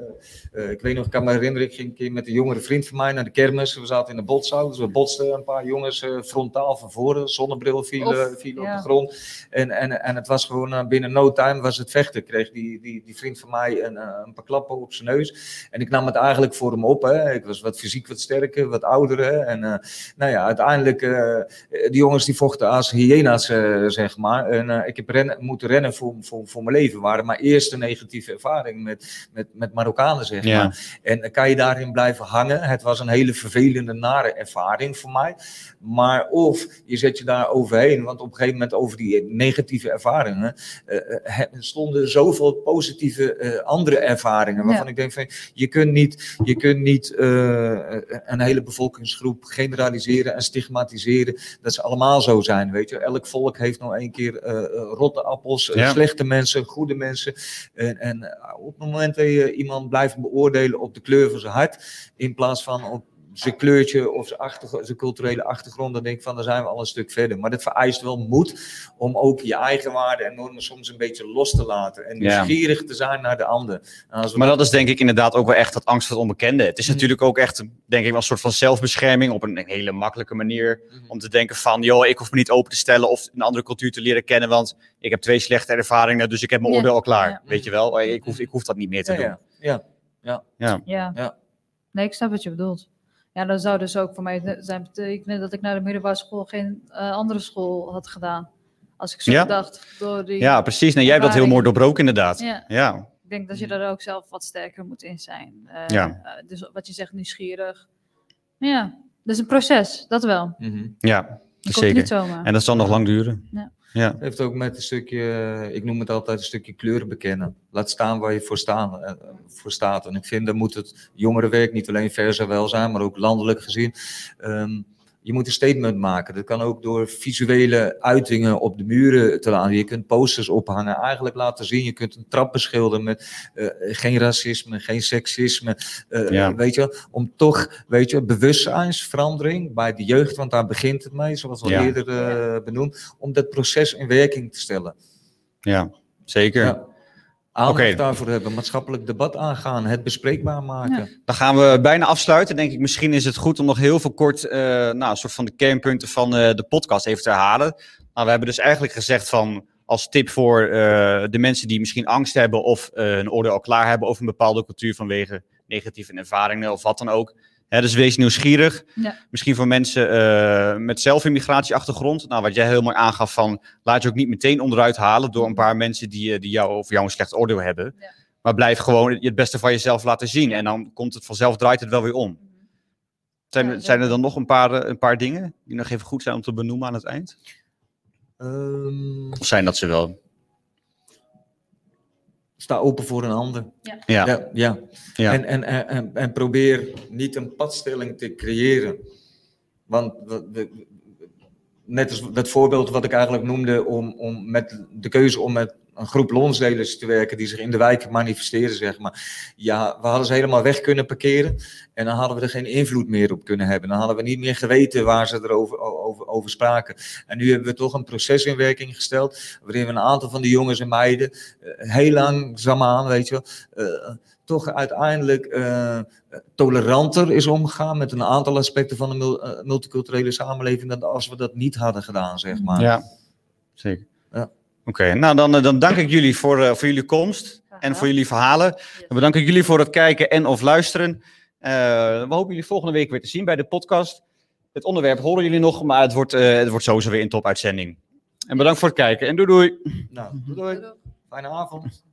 eh, ik weet nog, ik kan me herinneren, ik ging een keer met een jongere vriend van mij naar de kermis. We zaten in de botsauto, dus we botsten een paar jongens eh, frontaal van voren. Zonnebril viel, Of, viel op de grond. En, en, en het was gewoon binnen no time was het vechten. Kreeg die, die, die vriend van mij een, een paar klappen op zijn neus. En ik nam het eigenlijk voor hem op. Hè. Ik was wat fysiek wat sterker, wat ouder. Hè. En nou ja, uiteindelijk, die jongens die vochten als hyena's, zeg maar. En ik heb rennen, moeten rennen voor, voor, voor mijn leven. Waren mijn eerste negatieve ervaring met, met, met Marokkanen, zeg Ja. maar. En dan kan je daarin blijven hangen. Het was een hele vervelende, nare ervaring voor mij. Maar of je zet je daar overheen, want op een gegeven moment over die negatieve ervaringen he- stonden zoveel positieve eh, andere ervaringen. Waarvan Ja. ik denk van je kunt niet, je kunt niet eh, een hele bevolkingsgroep generaliseren en stigmatiseren dat ze allemaal zo zijn. Weet je, elk volk heeft nog een keer rotte appels, Ja. slechte mensen, goede mensen. En, en eh, op het moment dat je iemand blijft beoordelen op de kleur van zijn hart, in plaats van op zijn kleurtje of zijn, achtergr- zijn culturele achtergrond, dan denk ik van, dan zijn we al een stuk verder. Maar dat vereist wel moed om ook je eigen waarden en normen soms een beetje los te laten. En Ja. nieuwsgierig te zijn naar de ander. Maar dat is denk ik inderdaad ook wel echt dat angst voor het onbekende. Het is Mhm. natuurlijk ook echt, denk ik, wel een soort van zelfbescherming op een hele makkelijke manier. Om te denken van, joh, ik hoef me niet open te stellen of een andere cultuur te leren kennen, want ik heb twee slechte ervaringen, dus ik heb mijn Ja. oordeel al klaar. Ja. Weet je wel, ik hoef, ik hoef dat niet meer te ja, doen. ja, ja. ja. Ja. Nee, ik snap wat je bedoelt. Ja, dat zou dus ook voor mij zijn betekenen dat ik naar de middelbare school geen eh, andere school had gedaan. Als ik zo Ja. dacht door die... Ja, precies. Nou, jij hebt dat heel mooi doorbroken inderdaad. Ja. Ja. Ik denk dat je daar ook zelf wat sterker moet in zijn. Eh, Ja. eh, dus wat je zegt, nieuwsgierig. Ja, dus een proces, dat wel. Mhm. Ja, Dat komt zeker. niet zomaar. En dat zal nog lang duren. Ja. Ja. heeft ook met een stukje, ik noem het altijd een stukje kleuren bekennen. Laat staan waar je voor, staan, eh, voor staat. En ik vind, dan moet het jongerenwerk niet alleen versa wel zijn, maar ook landelijk gezien. ehm, je moet een statement maken. Dat kan ook door visuele uitingen op de muren te laten. Je kunt posters ophangen, eigenlijk laten zien. Je kunt een trap beschilderen met eh, geen racisme, geen seksisme. eh, Ja. Weet je, om toch, weet je, bewustzijnsverandering bij de jeugd, want daar begint het mee, zoals al Ja. eerder eh, benoemd, om dat proces in werking te stellen. Ja, zeker. Ja. Aandacht Oké. daarvoor hebben, maatschappelijk debat aangaan, het bespreekbaar maken. Dan gaan we bijna afsluiten. Denk ik, misschien is het goed om nog heel veel kort eh, nou, een soort van de kernpunten van eh, de podcast even te herhalen. Nou, we hebben dus eigenlijk gezegd van als tip voor eh, de mensen die misschien angst hebben of een oordeel al klaar hebben over een bepaalde cultuur vanwege negatieve ervaringen of wat dan ook. Hè, dus wees nieuwsgierig. Ja. Misschien voor mensen eh, met zelf een migratieachtergrond. Nou, wat jij heel mooi aangaf van laat je ook niet meteen onderuit halen door een paar mensen die, eh, die jou of jou een slecht oordeel hebben. Ja. Maar blijf gewoon het beste van jezelf laten zien. En dan komt het vanzelf, draait het wel weer om. Zijn, Ja, er- zijn er dan nog een paar, eh, een paar dingen die nog even goed zijn om te benoemen aan het eind? Ehm, Of zijn dat ze wel? Sta open voor een ander. Ja. Ja, ja. Ja. En, en, en, en, en probeer niet een padstelling te creëren. Want we- we- net als dat voorbeeld wat ik eigenlijk noemde, om, om met de keuze om met een groep lonsdelers te werken die zich in de wijken manifesteren, zeg maar. Ja, we hadden ze helemaal weg kunnen parkeren en dan hadden we er geen invloed meer op kunnen hebben. Dan hadden we niet meer geweten waar ze erover over, over spraken. En nu hebben we toch een proces in werking gesteld, waarin we een aantal van die jongens en meiden uh, heel langzaamaan, weet je wel, uh, toch uiteindelijk uh, toleranter is omgegaan met een aantal aspecten van de multiculturele samenleving dan als we dat niet hadden gedaan, zeg maar. Ja, zeker. Oké, okay, nou dan, dan dank ik jullie voor, uh, voor jullie komst en voor jullie verhalen. Dan bedank ik jullie voor het kijken en of luisteren. Uh, we hopen jullie volgende week weer te zien bij de podcast. Het onderwerp horen jullie nog, maar het wordt, uh, het wordt sowieso weer een topuitzending. En bedankt voor het kijken en doei doei. Nou, doei doei. Fijne avond.